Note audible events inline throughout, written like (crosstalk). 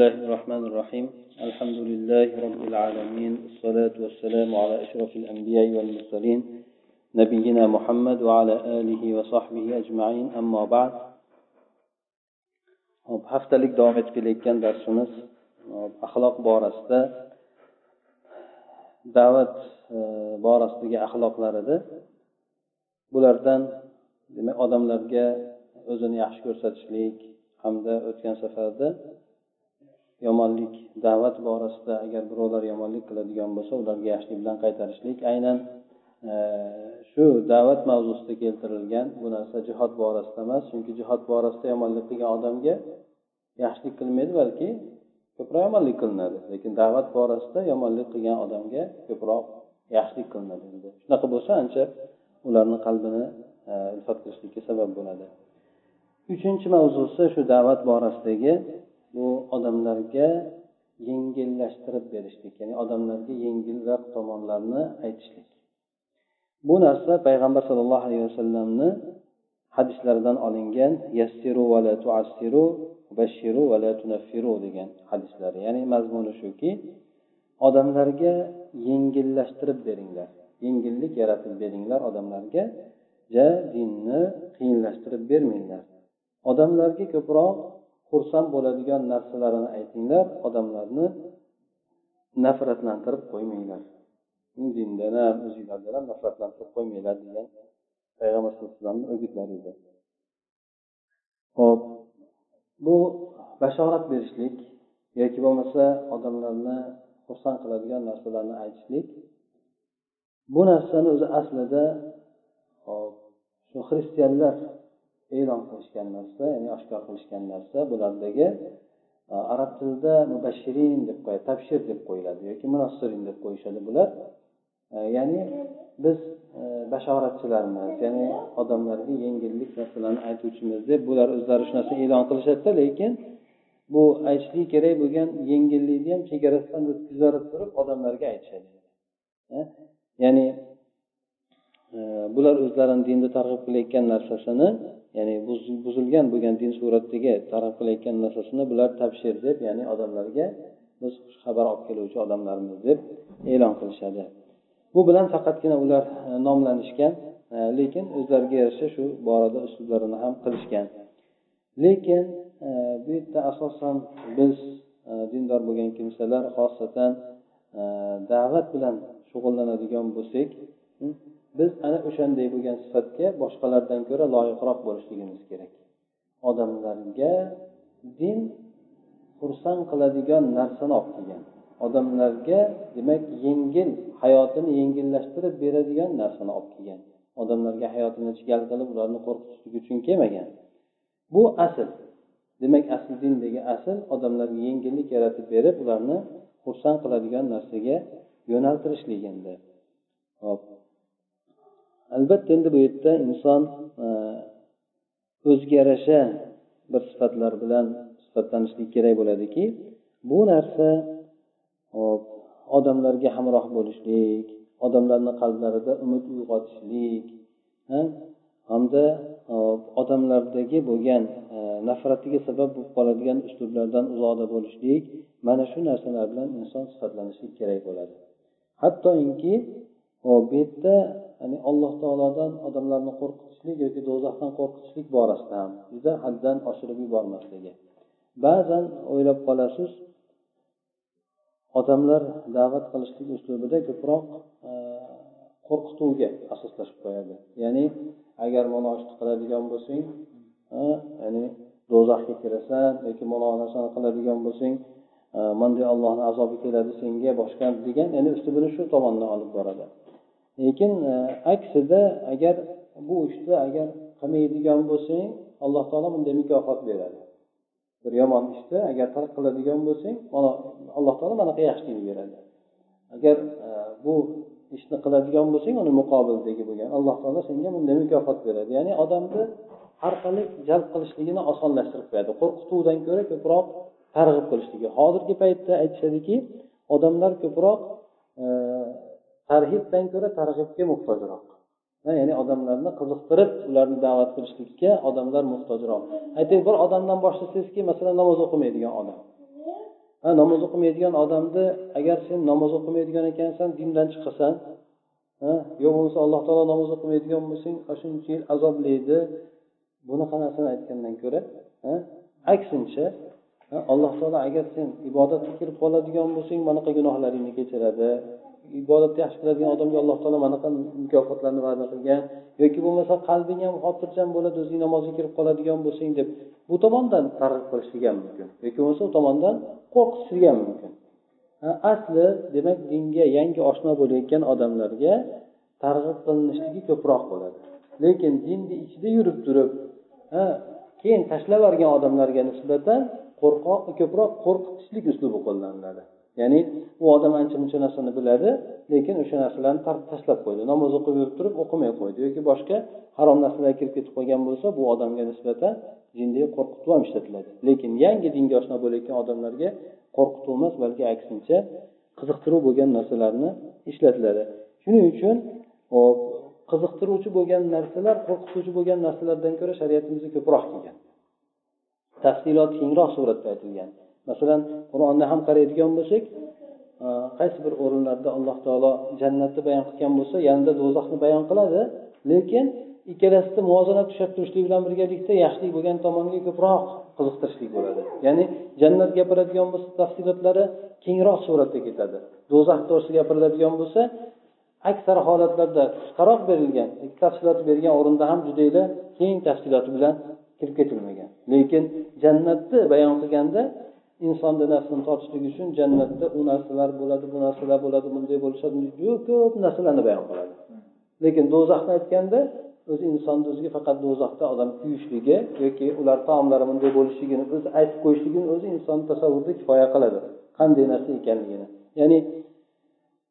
الله الرحمن الرحيم الحمد لله رب العالمين الصلاة والسلام على أشرف الأنبياء والمرسلين نبينا محمد وعلى آله وصحبه أجمعين أما بعد haftalik davom etib kelayotgan darsimiz axloq borasida da'vat borasidagi axloqlar edi bulardan demak odamlarga o'zini yaxshi ko'rsatishlik hamda o'tgan safarda yomonlik da'vat borasida agar birovlar yomonlik qiladigan bo'lsa ularga yaxshilik bilan qaytarishlik aynan e, shu da'vat mavzusida keltirilgan bu narsa jihod borasida emas chunki jihod borasida yomonlik qilgan odamga yaxshilik qilmaydi balki ko'proq yomonlik qilinadi. Lekin da'vat borasida yomonlik qilgan odamga ko'proq yaxshilik qilinadi. Endi shunaqa bo'lsa ancha ularni qalbini e, ilfot qilishlikka sabab bo'ladi. Uchinchi mavzusi shu da'vat borasidagi bu odamlarga yengillashtirib berishlik ya'ni odamlarga yengilroq tomonlarni aytishlik. Bu narsa payg'ambar sollallohu alayhi vasallamni hadislaridan olingan yassiru va la tuassiru bashiru va la tunaffiru degan hadislari. Ya'ni mazmuni shuki odamlarga yengillashtirib beringlar yengillik yaratib beringlar odamlarga ja dinni qiyinlashtirib bermanglar. Odamlarga ko'proq xursand bo'ladigan narsalarini aytinglar odamlarni nafratlantirib qo'ymanglar. Dindan ham o'zinglardan ham nafratlantirib qo'ymanglar degan payg'ambar sallallohu alayhi vasallamni o'gitlari edi. Ho'p bu bashorat berishlik yoki bo'lmasa odamlarni xursand qiladigan narsalarni aytishlik bu narsani o'zi aslida shu xristianlar e'lon qilishgan narsa ya'ni oshkor qilishgan narsa bulardagi e, arab tilida mubashirin deb qo'yadi tabshir deb qo'yiladi yoki munassirin deb qo'yishadi bular. E, ya'ni biz e, bashoratchilarmiz ya'ni odamlarga yengillik narsalarni aytuvchimiz deb bular o'zlari shu narsani e'lon qilishadida lekin bu aytishlik kerak bo'lgan yengillikni ham chegarasidan o'tkazib turib odamlarga aytishadi. Ya'ni bular o'zlarini dinda targ'ib qilayotgan narsasini ya'ni buzilgan bo'lgan din suratdagi targ'ib qilayotgan narsasini bular tabshir deb ya'ni odamlarga biz xushxabar olib keluvchi odamlarmiz deb e'lon qilishadi. Bu bilan faqatgina ular e, nomlanishgan e, lekin o'zlariga yarasha shu borada uslublarini ham qilishgan. Lekin e, bu yerda asosan biz dindor bo'lgan kimsalar xosatan da'vat bilan shug'ullanadigan bo'lsak hmm, biz ana o'shanday bo'lgan sifatga boshqalardan ko'ra loyiqroq bo'lishligimiz kerak. Odamlarga din xursand qiladigan narsani olib kelgan odamlarga demak yengil hayotini yengillashtirib beradigan narsani olib kelgan odamlarga hayotini chigal qilib ularni qo'rqitishlik uchun kelmagan. Bu asl. Demak asl dindagi asl odamlarga yengillik yaratib berib ularni xursand qiladigan narsaga yo'naltirishlik endi. Hop. Albatta endi bu yerda inson e, o'ziga yarasha bir sifatlar bilan sifatlanishlik kerak bo'ladiki. Bu narsa hop odamlarga hamroh bo'lishlik odamlarni qalblarida umid uyg'otishlik hamda odamlardagi bo'lgan e, nafratiga sabab bo'lib qoladigan uslublardan uzoqda bo'lishlik mana shu narsalar bilan inson sifatlanishi kerak bo'ladi. Hattoki bu yerda ya'ni alloh taolodan odamlarni qo'rqitishlik yoki do'zaxdan qo'rqitishlik borasida ham juda haddan oshirib yubormasligi. Ba'zan o'ylab qolasiz odamlar da'vat qilishlik uslubida ko'proq e, qo'rqituvga asoslashib qo'yadi. Ya'ni agar mana qiladigan bo'lsang e, ya'ni do'zaxga kirasan yoki mana narsani qiladigan bo'lsang e, manday allohni azobi keladi senga boshqa degan ya'ni uslubini shu tomondan olib boradi. Lekin e, aksida agar bu ishni agar qilmaydigan bo'lsang alloh taolo bunday mukofot beradi. Bir yomon ishni agar tark qiladigan bo'lsang alloh taolo manaqa yaxshilikni beradi. Agar e, bu ishni qiladigan bo'lsang uni muqobilidagi bo'lgan alloh taolo senga bunday mukofot beradi. Ya'ni odamni har qanday jalb qilishligini osonlashtirib qo'yadi. Qo'rqituvdan ko'ra ko'proq targ'ib qilishligi. Hozirgi paytda aytishadiki odamlar ko'proq e, tarhibdan ko'ra targ'ibga muhtojroq. Ya'ni odamlarni qiziqtirib ularni da'vat qilishlikka odamlar muhtojroq. Ayting bir odamdan boshlasangizki masalan namoz o'qimaydigan odam. Ha namoz o'qimaydigan odamni agar sen namoz o'qimaydigan ekansan dindan chiqasan ha yo bo'lmasa alloh taolo namoz o'qimaydigan bo'lsang shuncha yil azoblaydi. Bunaqa narsani aytgandan ko'ra aksincha alloh taolo agar sen ibodatga kirib qoladigan bo'lsang manaqa gunohlaringni kechiradi. Ibodatni yaxshi qiladigan odamga alloh taolo manaqa mukofotlarni va'da qilgan yoki bo'lmasa qalbing ham xotirjam bo'ladi o'zing namozga kirib qoladigan bo'lsang deb bu tomondan targ'ib qilishligi ham mumkin yoki bo'lmasa u tomondan qo'rqitishligi ham mumkin asli demak dinga yangi oshno bo'layotgan odamlarga targ'ib qilinishligi ko'proq bo'ladi. Lekin dinni ichida yurib turib keyin tashlab yuborgan odamlarga nisbatan qo'rqoq ko'proq qo'rqitishlik uslubi qo'llaniladi. Ya'ni u odam ancha muncha narsani biladi lekin o'sha narsalarni tashlab qo'ydi. Namoz o'qib yurib turib o'qimay qo'ydi. Yoki boshqa harom narsalarga kirib ketib qolgan bo'lsa bu odamga nisbatan jindek qo'rqituv ham ishlatiladi. Lekin yangi dinga oshno bo'layotgan odamlarga qo'rqituv emas balki aksincha qiziqtiruv bo'lgan narsalarni ishlatiladi. Shuning uchun hop qiziqtiruvchi bo'lgan narsalar qo'rqituvchi bo'lgan narsalardan ko'ra shariatimizda ko'proq kelgan. Tafsilot kengroq suratda aytilgan. Masalan qur'onni ham qaraydigan bo'lsak e, qaysi bir o'rinlarda alloh taolo jannatni bayon qilgan bo'lsa yanida do'zaxni bayon qiladi. Lekin ikkalasida muvozanat ushlab turishlik bilan birgalikda yaxshilik bo'lgan tomonga ko'proq qiziqtirishlik bo'ladi. Ya'ni jannat gapiradigan bo'lsa tafsilotlari kengroq suratda ketadi. Do'zax to'g'risida gapiriladigan bo'lsa aksar holatlarda qisqaroq berilgan tafsilot bergan o'rinda ham judayla keng tafsiloti bilan kirib ketilmagan. Lekin jannatni bayon qilganda insonni nafsini tortishlik uchun jannatda u narsalar bo'ladi bu narsalar bo'ladi bunday bo'lishadi juda ko'p narsalarni bayon qiladi. Lekin do'zaxni aytganda o'zi insonni o'ziga faqat do'zaxda odam kuyishligi yoki ular taomlari bunday bo'lishligini o'zi aytib qo'yishligini o'zi insonni tasavvurida kifoya qiladi. Qanday narsa ekanligini. Ya'ni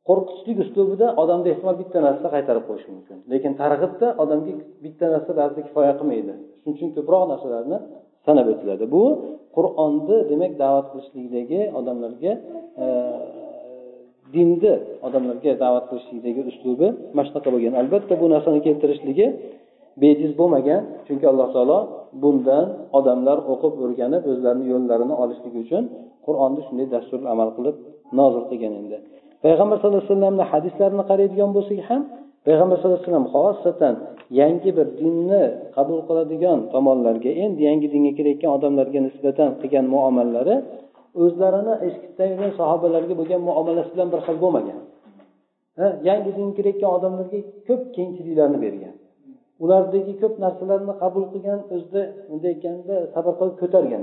qo'rqitishlik uslubida odamda ehtimol bitta narsa qaytarib qo'yishi mumkin. Lekin targ'ibda odamga bitta narsa ba'zida kifoya qilmaydi. Shuning uchun ko'proq narsalarni sanab o'tiladi. Bu qur'onni demak da'vat qilishlikdagi odamlarga e, dinni odamlarga da'vat qilishlikdagi uslubi mana shunaqa bo'lgan. Albatta bu narsani keltirishligi bejiz bo'lmagan chunki alloh taolo bundan odamlar o'qib o'rganib o'zlarini yo'llarini olishligi uchun qur'onni shunday dastur amal qilib nozil qilgan endi payg'ambar sallallohu alayhi vasallamni hadislarini qaraydigan bo'lsak ham payg'ambar sallallohu alayhi vasallam xosatan yangi bir dinni qabul qiladigan tomonlarga endi yangi dinga kirayotgan odamlarga nisbatan qilgan muomalalari o'zlarini eshitdan sahobalarga bo'lgan muomalasi bilan bir xil bo'lmagan. Yangi dinga kirayotgan odamlarga ko'p kengchiliklarni bergan. Ulardagi ko'p narsalarni qabul qilgan o'zida bunday aytganda sabr qilib ko'targan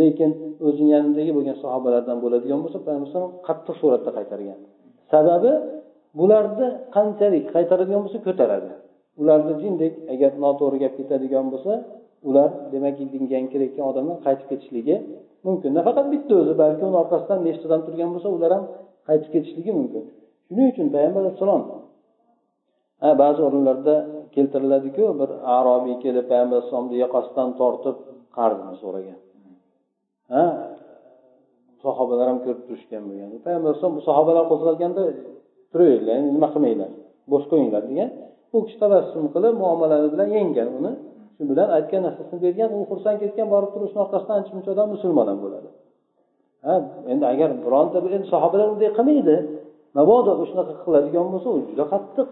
lekin o'zini yanidagi bo'lgan sahobalardan bo'ladigan bo'lsa payg'ambar qattiq suratda qaytargan. Sababi bularni qanchalik qaytaradigan bo'lsa ko'taradi. Ularni jindek agar noto'g'ri gap ketadigan bo'lsa ular demak dinga kirayotgan odamlar qaytib ketishligi mumkin. Nafaqat bitta o'zi balki uni orqasidan nechta odam turgan bo'lsa ular ham qaytib ketishligi mumkin. Shuning uchun payg'ambar alayhissalom ba'zi o'rinlarda keltiriladiku bir arobiy kelib payg'ambar alayhissalomni yoqasidan tortib qarzini so'ragan. Ha sahobalar ham ko'rib turishgan bo'lgan. Payg'ambar alayhisalom bu sahobalar qo'zg'alganda turaveringlar nima qilmanglar bo'sh qo'yinglar degan u kishi tabassum qilib muomalani bilan yenggan uni. Shu bilan aytgan narsasini bergan u xursand ketgan borib turib shuni orqasidan ancha muncha odam musulmon ham bo'ladi. Ha endi agar bironta bir endi sahobalar unday qilmaydi. Mabodo shunaqa qiladigan bo'lsa u juda qattiq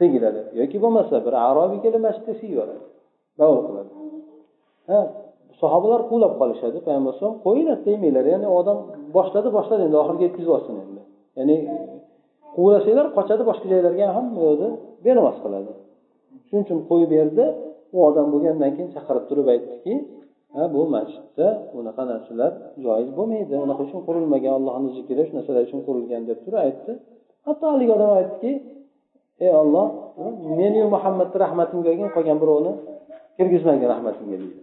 tegiladi. Yoki bo'lmasa bir arobiy kelib masjidda yuboradi davr qiladi. Ha sahobalar quvlab qolishadi payg'ambar alayhisalom qo'yinglar tegmanglar ya'ni odam boshladi boshladi endi oxiriga yetkazib olsin endi. Ya'ni quvlasanglar qochadi boshqa joylarga ham bu yoqda bermas qiladi. Shuning uchun qo'yib berdi u odam bo'lgandan keyin chaqirib turib aytdiki ha bu masjidda unaqa narsalar joiz bo'lmaydi unaqa uchun qurilmagan allohni zikri shu narsalar uchun qurilgan deb turib aytdi. Hatto haligi odam aytdiki ey olloh meniyu muhammadni rahmatimga olgin qolgan birovni kirgizmagin rahmatimga deydi.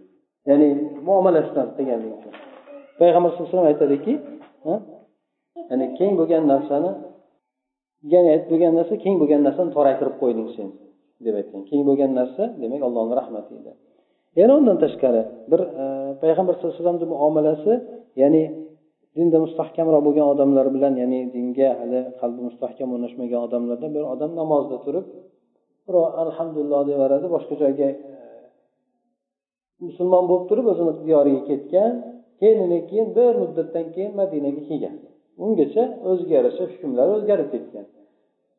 Ya'ni muomalasidan qilganligi uchun. Payg'ambar sallallohu alayhi vasallam aytadiki ya'ni keng bo'lgan narsani yana aytib bo'lgan narsa keng bo'lgan narsani toraytirib qo'yding sen deb aytgan. Keng bo'lgan narsa demak allohni rahmati edi. Yana undan tashqari bir e, payg'ambar sallallohu alayhi vasallamni muomalasi ya'ni dinda mustahkamroq bo'lgan odamlar bilan ya'ni dinga hali qalbi mustahkam o'rnashmagan odamlardan bir odam namozda turib birov alhamdulillah deyaveradi boshqa joyga e, musulmon bo'lib turib o'zini diyoriga ketgan keyin keyin bir muddatdan keyin madinaga kelgan. Ungacha o'ziga yarasha hukmlar o'zgarib ketgan.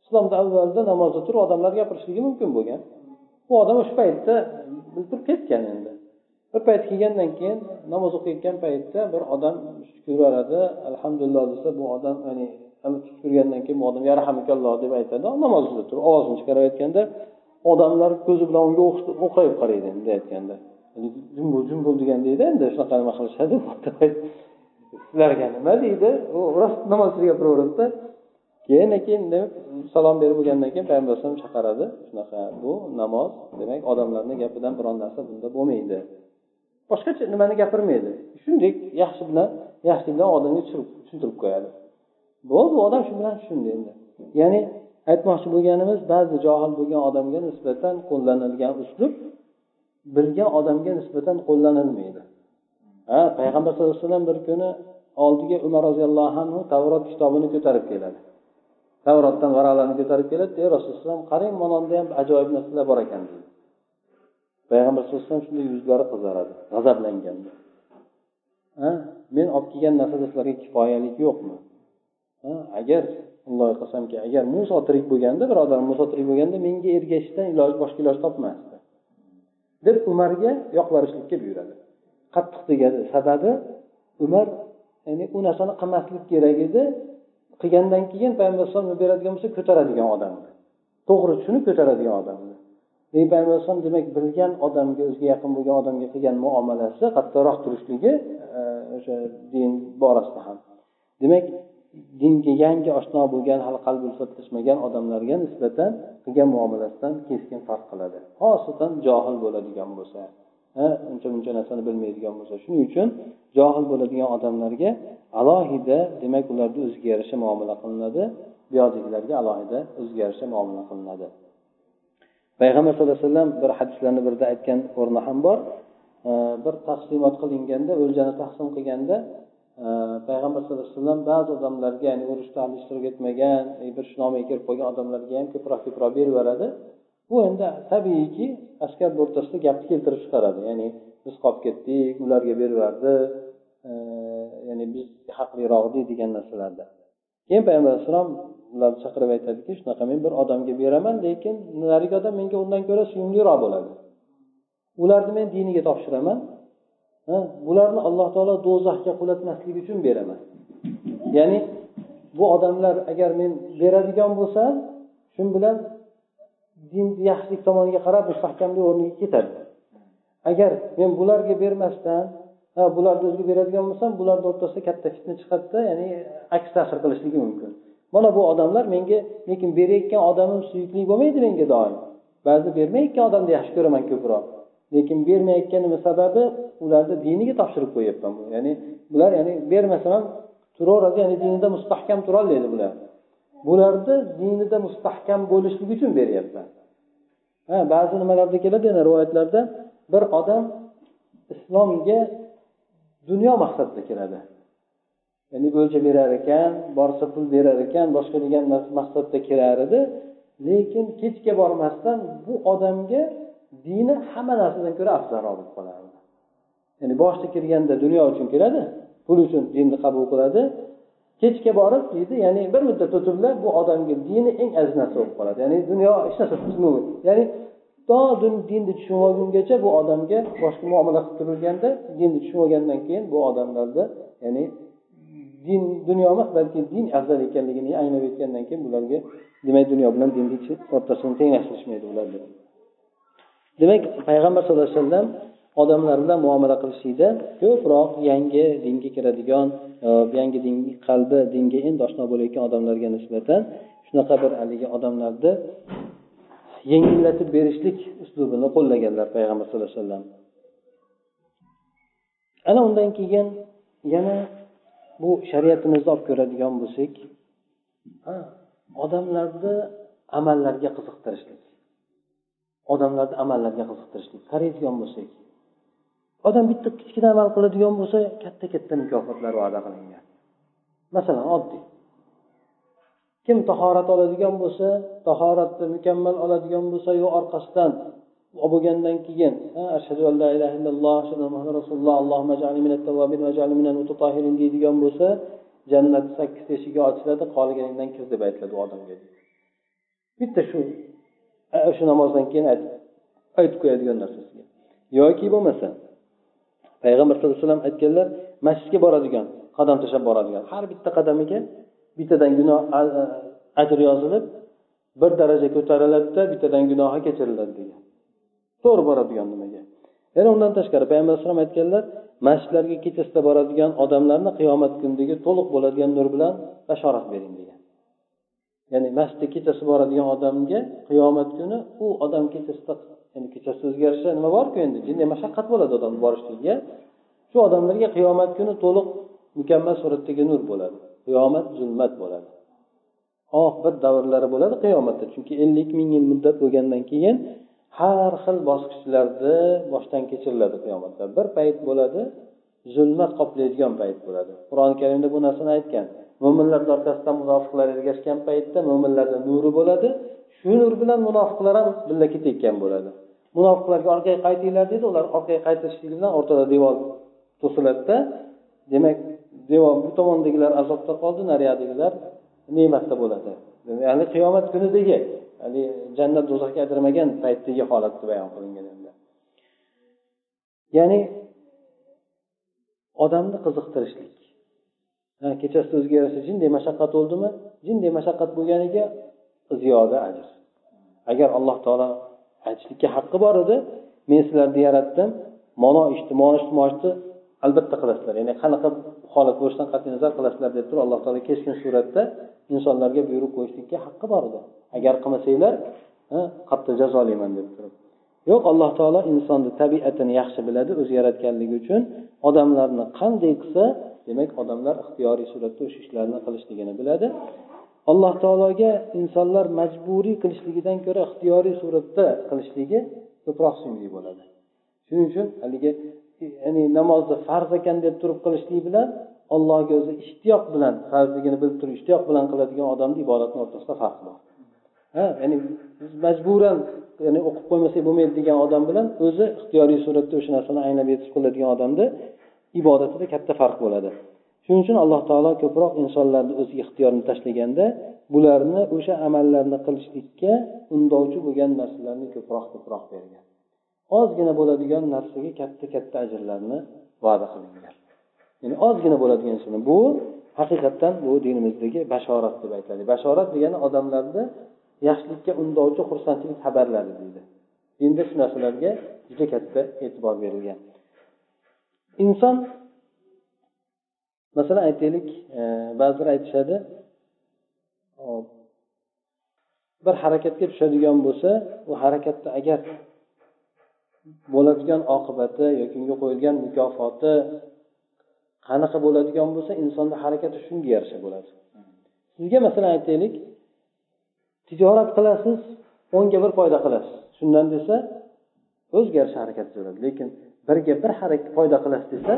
Islomda avvalda namozda turib odamlar gapirishligi mumkin bo'lgan. Bu odam o'sha paytda turib ketgan endi. Bir payt kelgandan keyin namoz o'qiyotgan paytda bir odam ko'radi alhamdulillah desa bu odam ya'ni tik keyin bu odam yarhamikalloh deb aytadi. Namozida turib ovozini chiqarib aytganda odamlar ko'zi bilan unga o'qrayib qaraydi bunday aytganda. Jim bo'l jim bo'l degandayda endi shunaqa nima qilishadi? (laughs) sizlarga nima deydi? U rost namozda gapiraveradida keyin keyin salom berib bo'lgandan keyin payg'ambar alayhisalom chaqiradi. Shunaqa bu namoz. Demak odamlarni gapidan biron narsa bunda bo'lmaydi. Boshqacha nimani gapirmaydi? Shunday yaxshi bilan yaxshilik bilan odamga tushuntirib qo'yadi. Bo'ldi u odam shu bilan tushundi endi. Ya'ni aytmoqchi bo'lganimiz ba'zi johil bo'lgan odamga nisbatan qo'llanilgan uslub bilgan odamga nisbatan qo'llanilmaydi. Ha payg'ambar sallallohu alayhi vasallam bir kuni oldiga umar roziyallohu anhu tavrot kitobini ko'tarib keladi. Tavrotdan varaqlarni ko'tarib keladi. Ey rasululloh qarang mana bunda ham ajoyib narsalar bor ekan deydi payg'ambar sallallohu alayhi vasallam shunday yuzlari qizaradi g'azablanganda ha men olib kelgan narsada sizlarga kifoyalik yo'qmi? Agar alloh qasamki agar muso tirik bo'lganda birodar muso tirik bo'lganda menga ergashishdan iloj boshqa iloj topmasdi. Deb umarga yoqvorishlikka buyuradi. Qattiq degani sababi umar ya'ni u narsani qilmaslik kerak edi. Qilgandan keyin payg'ambar alayhisalom beradigan bo'lsa ko'taradigan odam to'g'ri tushunib ko'taradigan odam payg'ambar alayhisalom demak bilgan odamga o'ziga yaqin bo'lgan odamga qilgan muomalasi qattiqroq turishligi e, o'sha din borasida ham. Demak dinga yangi oshno bo'lgan hali qalbi ulfatlashmagan odamlarga nisbatan qilgan muomalasidan keskin farq qiladi. Xosatan johil bo'ladigan bo'lsa. Uncha muncha narsani bilmaydigan bo'lsa. Shuning uchun johil bo'ladigan odamlarga alohida demak ularni o'ziga yarasha muomala qilinadi. Buyoqdagilarga alohida o'ziga yarasha muomala qilinadi. Payg'ambar sallallohu alayhi vasallam bir hadislarni birida aytgan o'rni ham bor. Bir taqsimot qilinganda o'ljani taqsim qilganda payg'ambar sallallohu alayhi vasallam ba'zi odamlarga ya'ni urushda hali ishtirok etmagan bir shunomiga kirib qolgan odamlarga ham ko'proq ko'proq berib yuboradi. Bu endi tabiiyki askar o'rtasida gapni keltirib chiqaradi. Ya'ni biz qolib ketdik ularga beraverdi e, ya'ni biz haqliroqdik degan narsalarda. Keyin payg'ambar alayhissalom ularni chaqirib aytadiki shunaqa men bir odamga beraman lekin narigi odam menga undan ko'ra suyumliroq bo'ladi. Ularni men diniga topshiraman bularni alloh taolo do'zaxga qulatmaslik uchun beraman. Ya'ni bu odamlar agar men beradigan bo'lsam shu bilan din yaxshilik tomoniga qarab mustahkamlik o'rniga ketadi. Agar men bularga bermasdan ha bularni o'ziga beradigan bo'lsam bularni o'rtasida katta fitna chiqadida ya'ni aks ta'sir qilishligi mumkin. Mana bu odamlar menga lekin berayotgan odamim suyukli bo'lmaydi menga doim. Ba'zi bermayotgan odamni yaxshi ko'raman ko'proq. Lekin bermayotganimni sababi ularni diniga topshirib qo'yyapman ya'ni bular ya'ni bermasam ham turaveradi ya'ni dinida mustahkam turolmaydi bular. Bularni dinida mustahkam bo'lishligi uchun beryapman. Ha ba'zi nimalarda keladi yana rivoyatlarda bir odam islomga dunyo maqsadida kiradi ya'ni o'lja berar ekan borsa pul berar ekan boshqa degan maqsadda kirar edi. Lekin kechga bormasdan bu odamga dini hamma narsadan ko'ra afzalroq bo'lib qolardi. Ya'ni boshida kirganda dunyo uchun kiradi pul uchun dinni qabul qiladi kechga borib deydi ya'ni bir muddat o'tiblar bu odamga dini eng aziz narsa bo'lib qoladi. Ya'ni dunyo hech narsa ya'ni to dinni tushunib olgungacha bu odamga boshqa muomala qilib turilganda dinni tushunib olgandan keyin bu odamlarda ya'ni din dunyo emas balki din afzal ekanligini anglab yetgandan keyin bularga demak dunyo bilan dinni o'rtasini tenglashtirishmaydi ular demak payg'ambar sallallohu alayhi vasallam odamlar bilan muomala qilishlikda ko'proq yangi dinga kiradigan e, yangi din qalbi dinga endi oshno bo'layotgan odamlarga nisbatan shunaqa bir haligi odamlarni yengillatib berishlik uslubini qo'llaganlar payg'ambar sallallohu alayhi vasallam. Ana undan keyin yana bu shariatimizni olib ko'radigan bo'lsak odamlarni amallarga qiziqtirishlik. Odamlarni amallarga qiziqtirishlik. Qaraydigan bo'lsak odam bitta kichkina amal qiladigan bo'lsa katta katta mukofotlar va'da qilingan. Masalan oddiy. Kim tahorat oladigan bo'lsa tahoratni mukammal oladigan bo'lsa yo orqasidan bo'lgandan keyin ashhadu an la ilaha illalloh ashhadu muhammad rasululloh allohumma jalni minat tavvabin va jalni minal mutatahirin deydigan bo'lsa jannat sakkiz eshigi ochiladi qolganingdan kir deb aytiladi u odamga. Bitta shu shu namozdan keyin aytib qo'yadigan narsasiga. Yoki bo'lmasa payg'ambar sallallohu alayhi vasallam aytganlar masjidga boradigan qadam tashlab boradigan. Har bitta qadamiga bittadan gunoh ajr yozilib bir daraja ko'tariladida bittadan gunohi kechiriladi degan. To'g'ri boradigan nimaga? Yana undan tashqari payg'ambar alayhisalom aytganlar masjidlarga kechasida boradigan odamlarni qiyomat kunidagi to'liq bo'ladigan nur bilan bashorat bering degan. Ya'ni masjidga kechasi boradigan odamga qiyomat kuni u odam kechasida endi kechasi o'ziga nima borku endi? Jinday mashaqqat bo'ladi odamni borishligiga shu odamlarga qiyomat kuni to'liq mukammal suratdagi nur bo'ladi. Qiyomat zulmat bo'ladi. Oq bir davrlari bo'ladi qiyomatda. Chunki ellik ming yil muddat bo'lgandan keyin har xil bosqichlarda boshdan kechiriladi qiyomatda. Bir payt bo'ladi zulmat qoplaydigan payt bo'ladi. Qur'oni karimda bu narsani aytgan. Mo'minlarni orqasidan munofiqlar ergashgan paytda mo'minlarda nuri bo'ladi. Shu nur bilan munofiqlar ham birga ketayotgan bo'ladi. Munofiqlarga orqaga qaytinglar dedi ular orqaga qaytishligi bilan o'rtada devor to'siladida demak devor bu tomondagilar azobda qoldi nariyoqdagilar ne'matda bo'ladi. Ya'ni qiyomat kunidagi ya'ni jannat do'zaxga ajramagan paytdagi holatni bayon qilingan endi. Ya'ni odamni qiziqtirishlik. Kechasi o'ziga yarasha jinday mashaqqat bo'ldimi jinday mashaqqat bo'lganiga ziyoda ajr. Agar alloh taolo aytishlikka haqqi bor edi men sizlarni yaratdim mano ishni mana ishni albatta qilasizlar. Ya'ni qanaqa holat bo'lishidan qat'iy nazar qilasizlar deb turib alloh taolo keskin suratda insonlarga buyruq qo'yishlikka haqqi bor edi. Agar qilmasanglar qattiq jazolayman deb turib. Yo'q alloh taolo insonni tabiatini yaxshi biladi o'zi yaratganligi uchun odamlarni qanday qilsa demak odamlar ixtiyoriy suratda o'sha ishlarni qilishligini biladi. Alloh taologa insonlar majburiy qilishligidan ko'ra ixtiyoriy suratda qilishligi ko'proq singli bo'ladi. Shuning uchun haligi ya'ni namozni farz ekan deb turib qilishlik bilan allohga o'zi ishtiyoq bilan farzligini bilib turib ishtiyoq bilan qiladigan odamni ibodatni o'rtasida farq bor. Ha ya'ni biz majburan ya'ni o'qib qo'ymasak bo'lmaydi degan odam bilan o'zi ixtiyoriy suratda o'sha narsani anglab yetib qiladigan odamni ibodatida katta farq bo'ladi. Shuning uchun alloh taolo ko'proq insonlarni o'ziga ixtiyorini tashlaganda bularni o'sha amallarni qilishlikka undovchi bo'lgan narsalarni ko'proq ko'proq bergan. Ozgina bo'ladigan narsaga katta katta ajrlarni va'da qilingan. Ya'ni ozgina bo'ladigan narsani bu haqiqatdan bu dinimizdagi bashorat deb aytiladi bashorat degani odamlarni yaxshilikka undovchi xursandchilik xabarlari deydi. Dinda shu narsalarga juda katta e'tibor berilgan. Inson masalan aytaylik e, ba'zilar aytishadi bir harakatga tushadigan bo'lsa u harakatda agar bo'ladigan oqibati yoki unga qo'yilgan mukofoti qanaqa bo'ladigan bo'lsa insonni harakati shunga yarasha bo'ladi. Sizga masalan aytaylik tijorat qilasiz o'nga bir foyda qilasiz. Shundan desa o'ziga yarasha harakat bo'ladi. Lekin birga bir harakat foyda qilasiz desa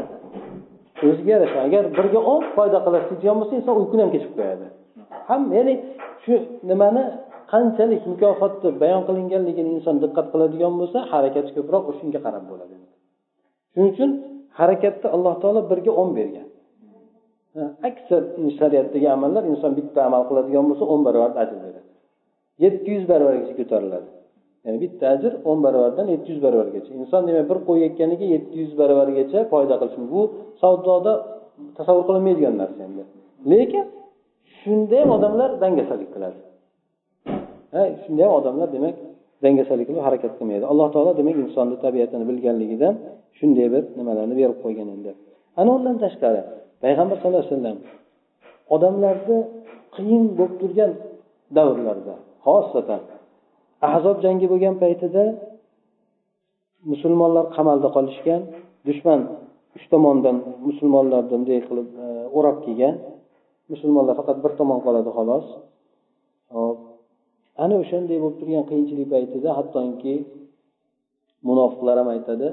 o'ziga yarasha agar birga o'n foyda qilasiz deydigan bo'lsa inson uyquni ham kechib qo'yadi. Ham ya'ni shu nimani qanchalik mukofotni bayon qilinganligini inson diqqat qiladigan bo'lsa harakati ko'proq shunga qarab bo'ladi. Shuning uchun harakatda alloh taolo birga o'n bergan. Aksar shariatdagi amallar inson bitta amal qiladigan bo'lsa o'n barobar ajr beradi. Yetti yuz barobargacha ko'tariladi. Ya'ni bitta ajr o'n barobardan yetti yuz barobargacha inson demak bir qo'y ekkaniga yetti yuz barobargacha foyda qilishi bu savdoda tasavvur qilinmaydigan narsa endi. Lekin shunda ham odamlar dangasalik qiladi. Shunda ham odamlar demak dangasalik qilib harakat qilmaydi. Alloh taolo demak insonni tabiatini bilganligidan shunday bir nimalarni berib qo'ygan endi. Ana undan tashqari payg'ambar sallallohu alayhi vasallam odamlarni qiyin bo'lib turgan davrlarda xosatan ahzob jangi bo'lgan paytida musulmonlar qamalda qolishgan dushman uch tomondan musulmonlarni bunday qilib e, o'rab kelgan musulmonlar faqat bir tomon qoladi xolos. Hop ana o'shanday bo'lib turgan qiyinchilik paytida hattoki munofiqlar ham aytadi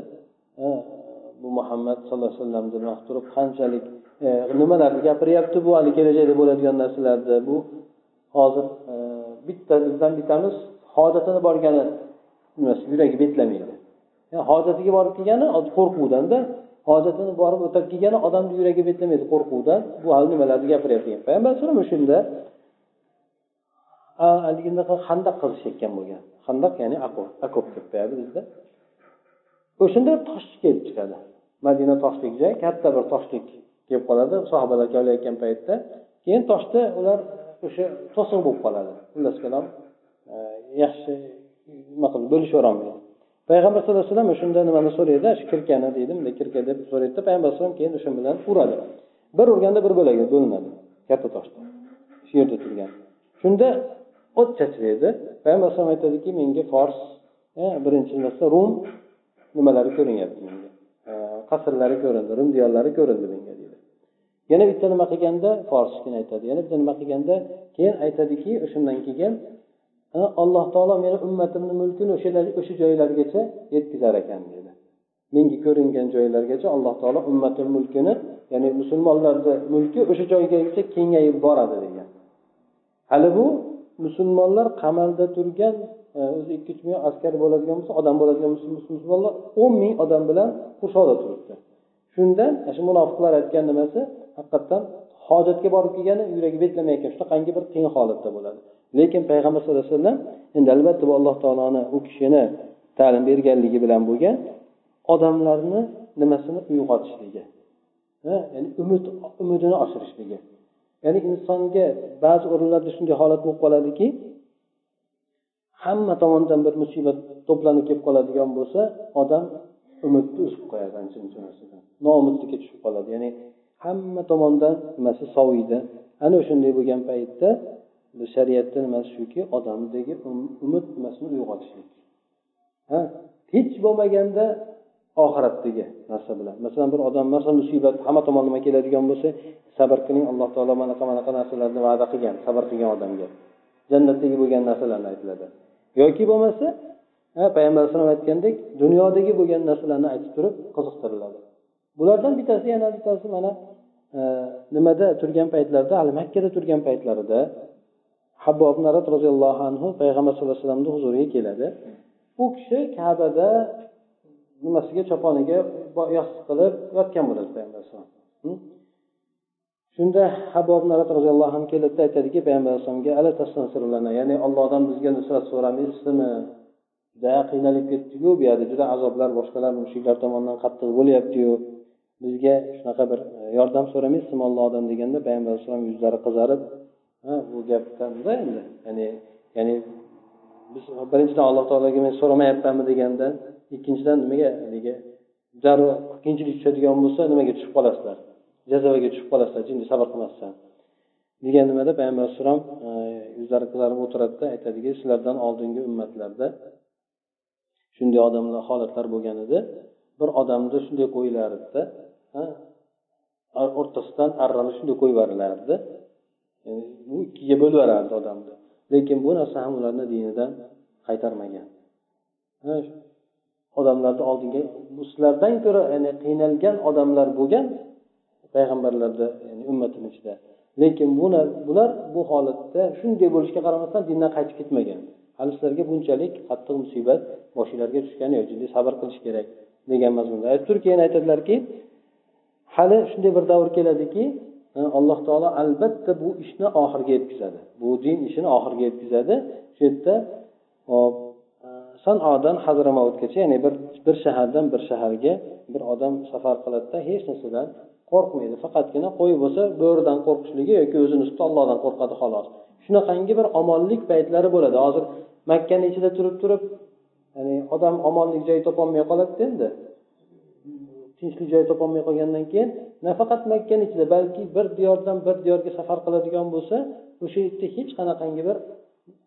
bu muhammad sallallohu alayhi vasallam deb turib qanchalik e, nimalarni gapiryapti bu hali kelajakda bo'ladigan narsalarni? Bu hozir e, bitta bizdan bittamiz hojatini borgani nimasi yuragi betlamaydi. Hojatiga borib kelgani qo'rquvdanda hojatini borib o'tab kelgani odamni yuragi betlamaydi qo'rquvdan. Bu hali nimalarni gapiryapti payg'ambar alayhisalom o'shanda haligidaqa handaq qazishayotgan bo'lgan. Handaq ya'ni okop deb qo'yadi bizda. O'shanda tosh kelib chiqadi. Madina toshlik joy katta bir toshlik kelib qoladi. Sahobalar kavlayotgan paytda. Keyin toshda ular o'sha to'siq bo'lib qoladi. Xullas kalom e, yaxshi nima qilib bo'lishaverolmaydi payg'ambar sallallohu alayhi vasallam o'shanda nimani so'raydi? Shu kirkani deydi bunday kirka deb so'raydida payg'ambar alayhisalom keyin o'sha bilan uradi. Bir urganda bir bo'lagi bo'linadi katta toshda shu yerda turgan. Shunda o't chachraydi payg'ambar alayhisalom aytadiki menga fors e, birinchi narsa rum nimalari ko'rinyapti menga. E, qasrlari ko'rindi rum diyorlari ko'rindi menga deydi yana bitta nima qilganda forskini aytadi. Yana bitta nima qilganda keyin aytadiki o'shandan keyin alloh taolo meni ummatimni mulkini o'sha o'sha joylargacha yetkazar ekan dedi. Menga ko'ringan joylargacha alloh taolo ummatim mulkini ya'ni musulmonlarni mulki o'sha joygacha kengayib boradi degan. Hali bu musulmonlar qamalda turgan e, o'zi ikki uch ming askar bo'ladigan bo'lsa odam bo'ladigan musulmonlar o'n ming odam bilan qurshovda turibdi. Shunda shu munofiqlar aytgan nimasi haqiqatdan hojatga borib kelgani yuragi betlamayotgan shunaqangi bir qiyin holatda bo'ladi. Lekin payg'ambar sallallohu alayhi vasallam endi albatta bu alloh taoloni u kishini ta'lim berganligi bilan bo'lgan odamlarni nimasini uyg'otishligi ya'ni umid umidini oshirishligi ya'ni insonga ba'zi o'rinlarda shunday holat bo'lib qoladiki hamma tomondan bir musibat to'planib kelib qoladigan bo'lsa odam umidni uzib qo'yadi ancha muncha narsadan. Noumidlikka tushib qoladi. Ya'ni hamma tomondan nimasi soviydi? Ana o'shanday bo'lgan paytda bu shariatda nimasi shuki odamdagi um-, umid nimasini uyg'otishlik ha? Hech bo'lmaganda oxiratdagi narsa bilan. Masalan bir odam masalan musibat hamma tomonlama keladigan bo'lsa sabr qiling alloh taolo manaqa manaqa narsalarni va'da qilgan sabr qilgan odamga. Jannatdagi bo'lgan narsalarni aytiladi. Yoki bo'lmasa payg'ambar alayhisalom aytgandek dunyodagi bo'lgan narsalarni aytib turib qiziqtiriladi. Bulardan bittasi yana bittasi mana e, nimada turgan paytlarida hali makkada turgan paytlarida habbob narat roziyallohu anhu payg'ambar sallallohu alayhi vasallamni huzuriga keladi. U kishi kabada nimasiga choponiga yostiq qilib yotgan bo'ladi payg'ambar alayhisalom shunda habob narat roziyallohu anhu keladida aytadiki payg'ambar alayhisalomga ya'ni ollohdan bizga nusrat so'ramaysizmi? Juda qiynalib ketdiku bu yerda juda azoblar boshqalar mushuklar tomonidan qattiq bo'lyaptiyu bizga shunaqa bir e, yordam so'ramaysizmi ollohdan deganda payg'ambar alayhisalom yuzlari qizarib bu gapdanda endi. Ya'ni ya'ni biz birinchidan alloh taologa men so'ramayapmanmi deganda ikkinchidan nimaga haligi darrov qiyinchilik tushadigan bo'lsa nimaga tushib qolasizlar? Jazavaga tushib qolasizlar jinni sabr qilmasdan. Degan nimada payg'ambar alayhissalom e, yuzlari qizarib o'tiradida aytadiki sizlardan oldingi ummatlarda shunday odamlar holatlar bo'lgan edi. Bir odamni shunday qo'yilardida o'rtasidan arrani shunday qo'yib yuborilardi bu ikkiga bo'lib yuborardi odamni. Lekin bu narsa ham ularni dinidan qaytarmagan. Odamlarni oldinga sizlardan ko'ra ya'ni qiynalgan odamlar bo'lgan payg'ambarlarda ya'ni ummatini ichida. Lekin bular bu holatda shunday bo'lishiga qaramasdan dindan qaytib ketmagan. Hali sizlarga bunchalik qattiq musibat boshinglarga tushgani yo'q jiddiy sabr qilish kerak degan mazmunda. Aytib turib keyin aytadilarki hali shunday bir davr keladiki alloh taolo albatta bu ishni oxiriga yetkazadi. Bu din ishini oxiriga yetkazadi. Shu yerda hop e, sanodan hazramovutgacha ya'ni bir bir shahardan bir shaharga bir odam safar qiladida hech narsadan qo'rqmaydi. Faqatgina qo'y bo'lsa bo'ridan qo'rqishligi yoki o'zini ustida ollohdan qo'rqadi xolos. Shunaqangi bir omonlik paytlari bo'ladi. Hozir makkani ichida turib turib ya'ni odam omonlik joyi topolmay qoladida endi. Tinchlik joy topolmay qolgandan keyin nafaqat makkani ichida balki bir diyordan bir diyorga safar qiladigan bo'lsa o'sha yerda hech qanaqangi bir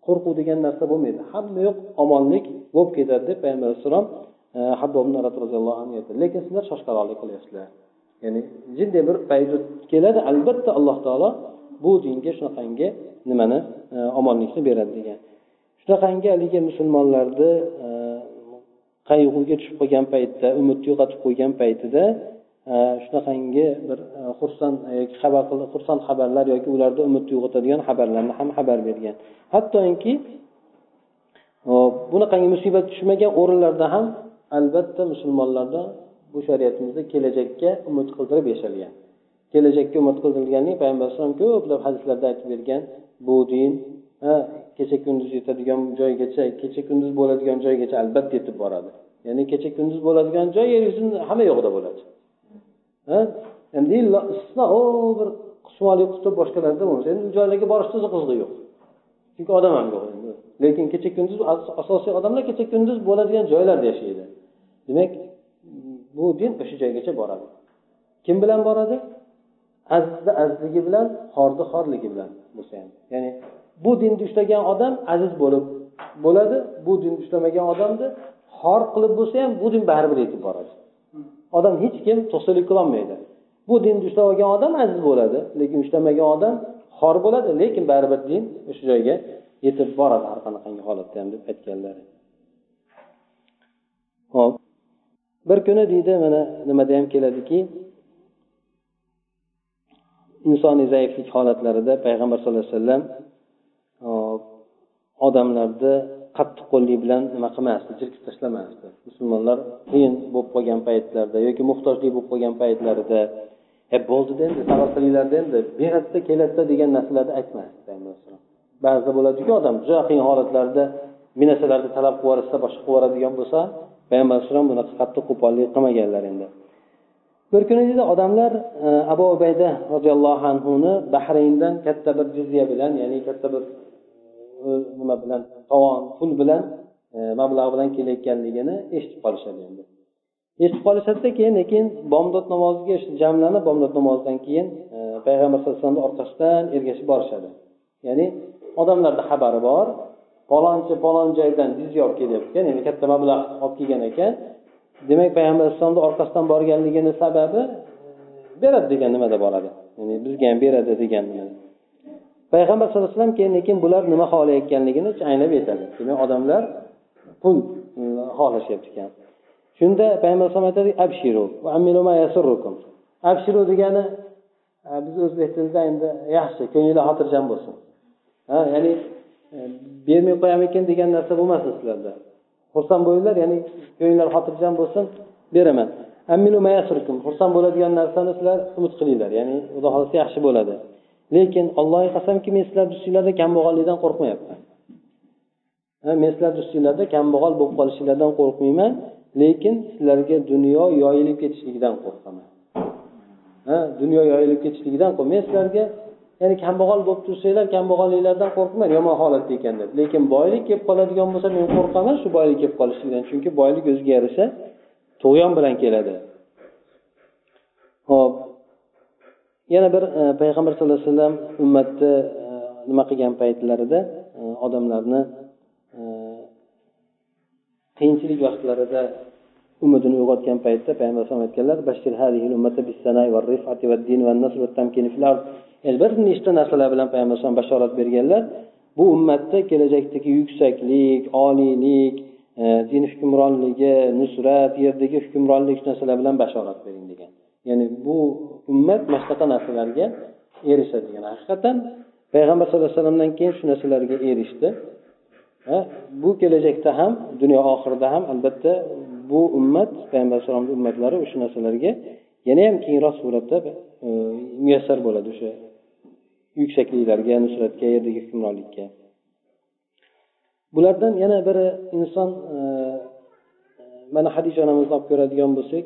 qo'rquv degan narsa bo'lmaydi. Hamma yoq omonlik bo'lib ketadi deb payg'ambar alayhissalom e, habbob roziyallohu anhu aytdi. Lekin sizlar shoshqaloqlik qilyapsizlar. Ya'ni jiddiy bir payt keladi albatta alloh taolo bu dinga shunaqangi nimani e, omonlikni beradi degan. Shunaqangi haligi musulmonlarni e, qayg'uga tushib qolgan paytda umidni yo'qotib qo'ygan paytida e, shunaqangi bir e, xursand e, yoki xabar xursand xabarlar yoki ularda umidni uyg'otadigan xabarlarni ham xabar bergan. Hattoki bunaqangi musibat tushmagan o'rinlarda ham albatta musulmonlarda bu shariatimizda kelajakka umid qildirib yashalgan. Kelajakka umid qildirilganlik payg'ambar alayhisalom ko'plab hadislarda aytib bergan bu din kecha kunduz yetadigan joygacha kecha kunduz bo'ladigan joygacha albatta yetib boradi. Ya'ni kecha kunduz bo'ladigan joy yer yuzini hamma yo'g'ida bo'ladi. Endi istisno bir shimoliy qutb boshqalarda bo'lmasa. Endi u joylarga borishni o'zi qizig'i yo'q. Chunki odam ham yo'q. Endi lekin kecha kunduz asosiy odamlar kecha kunduz bo'ladigan joylarda yashaydi. Demak bu din o'sha joygacha boradi. Kim bilan boradi? Azizni azizligi bilan xorni xorligi bilan bo'lsa ham. Ya'ni bu dinni ushlagan odam aziz bo'lib bo'ladi bu dinni ushlamagan odamni xor qilib bo'lsa ham bu din baribir yetib boradi odam hech kim to'sqinlik qilolmaydi bu dinni ushlab olgan odam aziz bo'ladi lekin ushlamagan odam xor bo'ladi lekin baribir din o'sha joyga yetib boradi har qanaqangi holatda ham deb aytganlar. Ho'p. Bir kuni deydi mana nimada ham keladiki insoniy zaiflik holatlarida payg'ambar sallallohu alayhi vasallam odamlarni qattiqqo'llik bilan nima qilmasdi jirkib tashlamasdi. Musulmonlar qiyin bo'lib qolgan paytlarda yoki muhtojlik bo'lib qolgan paytlarida e bo'ldida endi sabr qilinglarda endi beradida keladida degan narsalarni aytmasdi payg'ambar ba'zida bo'ladiku odam juda qiyin holatlarda bir narsalarni talab qilib yuborsa boshqa qilib yuboradigan bo'lsa payg'ambar alayhisalom bunaqa qattiq qo'pollik qilmaganlar endi. Bir kuni deydi odamlar e, abu ubayda roziyallohu anhuni bahrayndan katta bir jizya bilan ya'ni katta bir e, nima bilan tovon pul bilan e, mablag' bilan kelayotganligini eshitib qolishadi endi. Eshitib qolishadida keyin lekin bomdod namoziga jamlanib bomdod namozidan keyin e, payg'ambar sallallohu alayhi vasallamni orqasidan ergashib borishadi. Ya'ni odamlarda xabari bor palonchi palon joydan jizya olib kelyapti ekan ya'ni katta mablag' olib kelgan ekan demak payg'ambar alayhissalomni orqasidan borganligini sababi e, beradi degan nimada boradi? Ya'ni bizga ham beradi degan payg'ambar sallallohu alayhi vasallam keyin lekin bular nima xohlayotganligini anglab yetadi. Demak odamlar pul e, xohlashyapti ekan shunda payg'ambar alayhisalom aytadi abshiru abshiru degani e, biz o'zbek tilida endi yaxshi ko'ngillar xotirjam bo'lsin. Ha ya'ni e, bermay qo'yamikin degan narsa bo'lmasin sizlarda. Xursand bo'linglar ya'ni ko'ngillar xotirjam bo'lsin beraman. Xursand bo'ladigan narsani sizlar umid qilinglar ya'ni xudo xohlasa yaxshi bo'ladi. Lekin allohga qasamki men sizlarni ustinglarda kambag'allikdan qo'rqmayapman. Men sizlarni ustinglarda kambag'al bo'lib qolishinglardan qo'rqmayman lekin sizlarga dunyo yoyilib ketishligidan qo'rqaman. Ha dunyo yoyilib ketishligidan men sizlarga ya'ni kambag'al bo'lib tursanglar kambag'alliklardan qo'rqmang yomon holatda ekan deb lekin boylik kelib qoladigan bo'lsa men qo'rqaman shu boylik kelib qolishligidan chunki boylik o'ziga yarasha tug'yon bilan keladi. Ho'p yana bir e, payg'ambar sallallohu alayhi vasallam ummatni e, nima qilgan paytlarida e, odamlarni qiyinchilik vaqtlarida umidini uyg'otgan paytda payg'ambar alayhisalom aytganlar bir nechta narsalar bilan payg'ambar alayhisalom bashorat berganlar. Bu ummatda kelajakdagi yuksaklik oliylik din hukmronligi nusrat yerdagi hukmronlik shu narsalar bilan bashorat bering degan. Ya'ni bu ummat mana shunaqa narsalarga erishadi degan haqiqatdan payg'ambar sallallohu alayhi vasallamdan keyin shu narsalarga erishdi. Bu kelajakda ham dunyo oxirida ham albatta bu ummat payg'ambar alayhisalomni ummatlari o'sha narsalarga yana ham kengroq suratda e, muyassar bo'ladi o'sha yuksakliklarga nusratga yerdagi hukmronlikka. Bulardan yana biri inson e, mana hadisha onamizni olib ko'radigan bo'lsak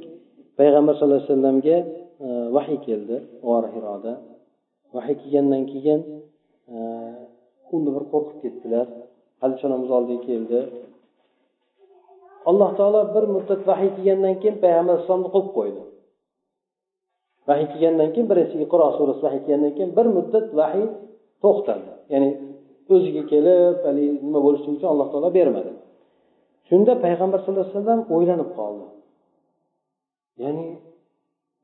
payg'ambar sallallohu alayhi vasallamga e, vahiy keldi g'or hiroda. Vahiy kelgandan keyin e, unda bir qo'rqib ketdilar. Hadisha onamiz oldiga keldi. Alloh taolo bir muddat vahiy kelgandan keyin payg'ambar alayhissalomni qo'yib qo'ydi. Vahiy kelgandan keyin birinchi iqro surasi vahiy kelgandan keyin bir muddat vahiy to'xtadi ya'ni o'ziga kelib haligi nima bo'lishi uchun alloh taolo bermadi. Shunda payg'ambar sallallohu alayhi vasallam o'ylanib qoldi. Ya'ni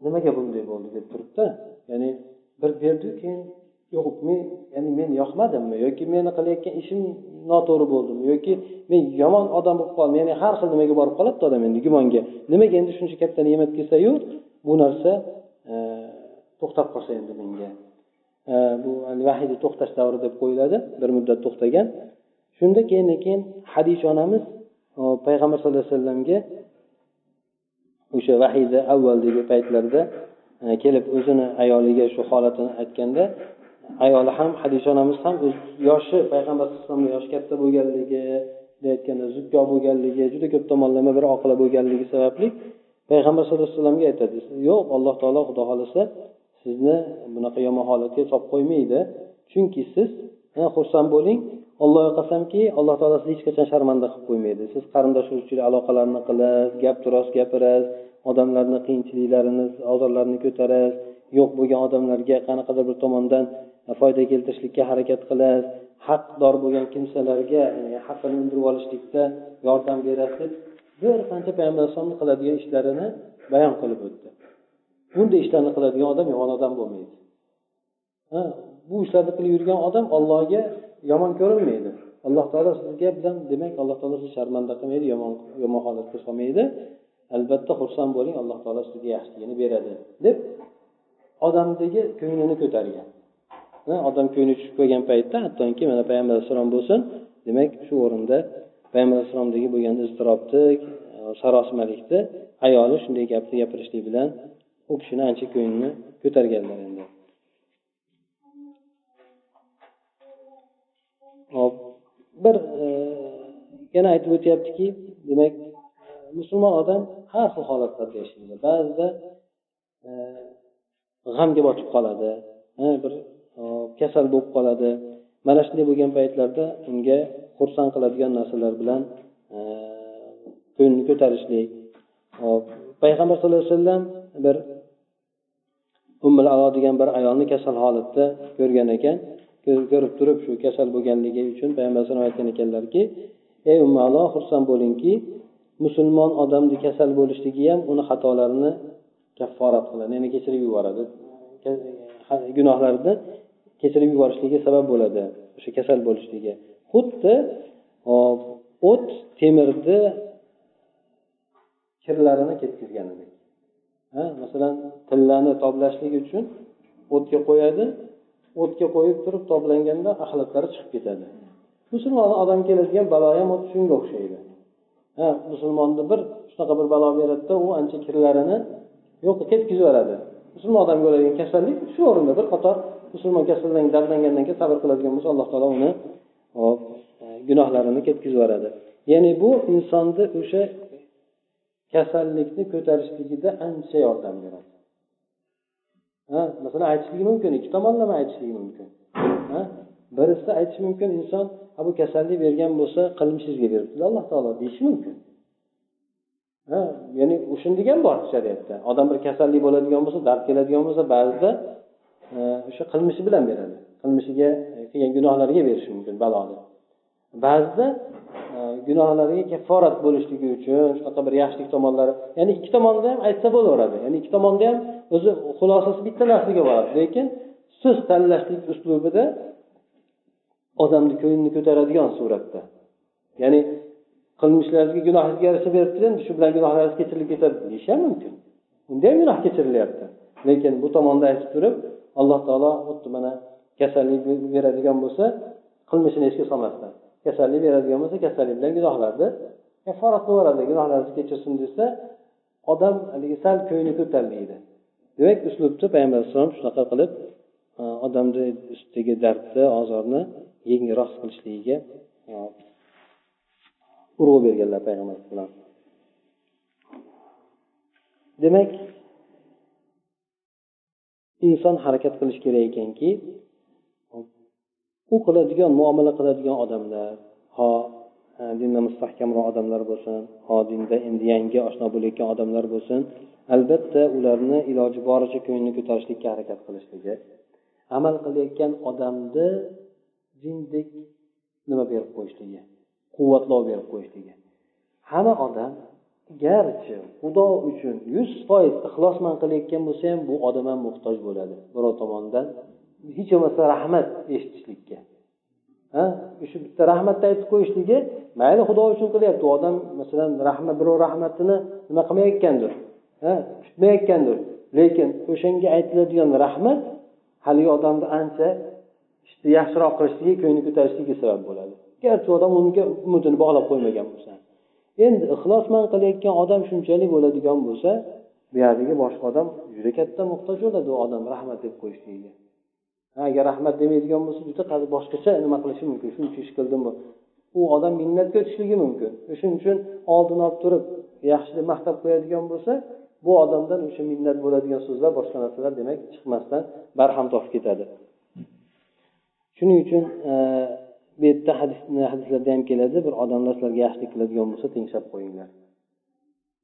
nimaga bunday bo'ldi deb turibdi. Ya'ni bir berdiyu keyin yo'q men ya'ni men yoqmadimmi? Yoki meni qilayotgan ishim noto'g'ri bo'ldimi? Yoki men yomon odam bo'lib qoldim ya'ni har xil nimaga borib qoladida odam endi gumonga. Nimaga endi shuncha katta ne'mat kelsayu bu narsa e, to'xtab qolsa endi menga. E, bu vahiyni to'xtash davri deb qo'yiladi bir muddat to'xtagan. Shunda keyin keyin hadisha onamiz e, payg'ambar sallallohu alayhi vasallamga o'sha vahiyni avvaldagi paytlarda e, kelib o'zini ayoliga shu holatini aytganda ayoli ham hadisha onamiz ham yoshi payg'ambar alayhisalomni yoshi katta bo'lganligi aytganda zukko bo'lganligi juda ko'p tomonlama bir oqila bo'lganligi sababli payg'ambar sallallohu alayhi vasallamga aytadi yo'q alloh taolo xudo xohlasa sizni bunaqa yomon holatga solib qo'ymaydi. Chunki siz e, xursand bo'ling allohga qasamki alloh taolo sizni hech qachon sharmanda qilib qo'ymaydi. Siz qarindosh urug'chilik aloqalarni qilasiz gap rost gapirasiz odamlarni qiyinchiliklarini ozorlarini ko'tarasiz. Yo'q bo'lgan odamlarga qanaqadir bir tomondan e, foyda keltirishlikka harakat qilasiz. Haqdor bo'lgan kimsalarga e, haqqini undirib olishlikda yordam berasiz bir qancha payg'ambar alayhisalomni qiladigan ishlarini bayon qilib o'tdi. Bunday ishlarni qiladigan odam yomon odam bo'lmaydi. Bu ishlarni qilib yurgan odam ollohga yomon ko'rinmaydi. Alloh taolo sizga bilan demak alloh taolo sizni sharmanda qilmaydi yomon yomon holatga solmaydi. Albatta xursand bo'ling alloh taolo sizga yaxshiligini beradi deb odamdagi ko'nglini ko'targan. Odam ko'ngli tushib qolgan paytda hattoki mana payg'ambar alayhissalom bo'lsin demak shu o'rinda payg'ambar alayhissalomdagi bo'lgan iztirobni sarosimalikni ayoli shunday gapni gapirishlik bilan u kishini ancha ko'nglini ko'targanlar endi. Hop. Bir e, yana aytib o'tyaptiki demak e, musulmon odam har xil holatlarda yashaydi. Ba'zida e, g'amga botib qoladi bir kasal bo'lib qoladi. Mana shunday bo'lgan paytlarda unga xursand qiladigan narsalar bilan e, ko'tarishlik hop. Payg'ambar sallallohu alayhi vasallam bir ummul alo degan bir ayolni kasal holatda ko'rgan ekan. Ko'rib turib shu kasal bo'lganligi uchun payg'ambar alayhisalom aytgan ekanlarki ey ummalo xursand bo'lingki musulmon odamni kasal bo'lishligi ham uni xatolarini kafforat qiladi. Ya'ni kechirib yuboradi. Gunohlarni kechirib yuborishligi sabab bo'ladi o'sha kasal bo'lishligi. Xuddi o't temirni kirlarini ketkazganidek masalan tillani toblashlik uchun o'tga qo'yadi o'tga qo'yib turib toblanganda axlatlari chiqib ketadi. Musulmon odam keladigan balo ham xuddi shunga o'xshaydi. Ha musulmonni bir shunaqa bir balo beradida u ancha kirlarini yo'q ketkazib yuboradi musulmon odamga bo'ladigan kasallik shu o'rinda bir qator musulmon kasaldan dardlangandan keyin sabr qiladigan bo'lsa alloh taolo uni hop e, gunohlarini ketkazib yuboradi ya'ni bu insonni o'sha kasallikni ko'tarishligida ancha yordam beradi. Ha masalan aytishligi mumkin ikki tomonlama aytishligi mumkin. Ha birisi aytishi mumkin inson bu kasallik bergan bo'lsa qilmishingizga beribdi alloh taolo deyishi mumkin. Ha ya'ni shunday ham bor shariatda. Odam bir kasallik bo'ladigan bo'lsa dard keladigan bo'lsa ba'zida o'sha qilmishi bilan beradi. Qilmishiga qilgan gunohlariga berishi mumkin baloni ba'zida Э, gunohlariga kafforat bo'lishligi uchun shunaqa bir yaxshilik tomonlari ya'ni ikki tomonda ham aytsa bo'laveradi. Ya'ni ikki tomonda ham o'zi xulosasi bitta narsaga boradi lekin so'z tanlashlik uslubida odamni ko'nglini ko'taradigan suratda. Ya'ni qilmishlaringizga gunohingizga yarasha beribdi endi shu bilan gunohlaringiz kechirilib ketadi deyish ham mumkin. Unda ham gunoh kechirilyapti. Lekin bu tomonda aytib turib alloh taolo xuddi mana kasallik beradigan bo'lsa qilmishini esga solmasdan. Kasallik beradigan bo'lsa kasallik bilan gunohlarni kafforat qilib yuboradi. Kechirsin desa odam haligi sal ko'ngli ko'tariladi demak uslubni payg'ambar alayhissalom shunaqa qilib e, odamni ustidagi dardni ozorni yengilroq qilishligiga e, urg'u berganlar payg'ambar alayhissalom demak inson harakat qilishi kerak ekanki u qiladigan muomala qiladigan odamlar ho e, dinda mustahkamroq odamlar bo'lsin ho dinda endi yangi oshno bo'layotgan odamlar bo'lsin albatta ularni iloji boricha ko'nglini ko'tarishlikka harakat qilishligi. Amal qilayotgan odamni jindek nima berib qo'yishligi quvvatlov berib qo'yishligi. Hamma odam garchi xudo uchun yuz foiz ixlosman qilayotgan bo'lsa ham bu odam ham muhtoj bo'ladi. Birov tomonidan hech bo'lmasa rahmat eshitishlikka. Shu bitta rahmatni aytib qo'yishligi mayli xudo uchun qilyapti. U odam masalan rahmat birov rahmatini nima qilmayotgandir? Ha? Kutmayotgandir lekin o'shanga aytiladigan rahmat haligi odamni ancha ishni yaxshiroq qilishligi ko'ngli ko'tarishligiga sabab bo'ladi. Garchi odam unga umidini bog'lab qo'ymagan bo'lsa. Endi ixlosman qilayotgan odam shunchalik bo'ladigan bo'lsa buyerdagi boshqa odam juda katta muhtoj bo'ladi u odam rahmat deb qo'yishligiga. Agar rahmat demaydigan bo'lsa juda boshqacha nima qilishi mumkin. Shuncha ish qildim u odam minnatga o'tishligi mumkin. Shuning uchun oldini olib turib yaxshi deb maqtab qo'yadigan bo'lsa bu odamdan o'sha minnat bo'ladigan so'zlar boshqa narsalar demak chiqmasdan barham topib ketadi. Shuning uchun e, bu yerda hadislarda ham keladi bir odamlar sizlarga yaxshilik qiladigan bo'lsa tenglab qo'yinglar.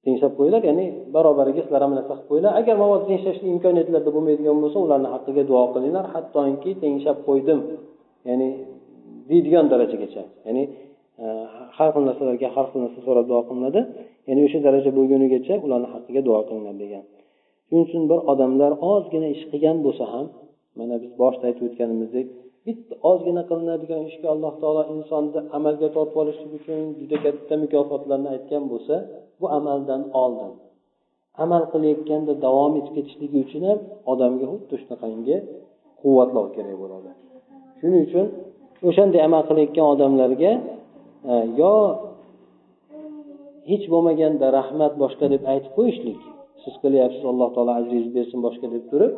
Tenglab qo'yinglar ya'ni barobariga sizlar ham narsa qilib qo'yinglar. Agar mabodo tenglashlik imkoniyatlarda bo'lmaydigan bo'lsa ularni haqqiga duo qilinglar. Hattoki tenglab qo'ydim ya'ni deydigan darajagacha. Ya'ni e, har xil narsalarga har xil narsa so'rab duo qilinadi. Ya'ni o'sha daraja bo'lgunigacha ularni haqqiga duo qilinglar degan. Shuning uchun bir odamlar ozgina ish qilgan bo'lsa ham mana biz boshida aytib o'tganimizdek bitta ozgina qilinadigan ishga alloh taolo insonni amalga tortib olishlik uchun juda katta mukofotlarni aytgan bo'lsa bu amaldan oldin. Amal qilayotganda davom etib ketishligi uchun ham odamga xuddi shunaqangi quvvatlov kerak bo'ladi. Shuning uchun o'shanday amal qilayotgan odamlarga e, yo hech bo'lmaganda rahmat boshqa deb aytib qo'yishlik siz qilyapsiz alloh taolo ajringizni bersin boshqa deb turib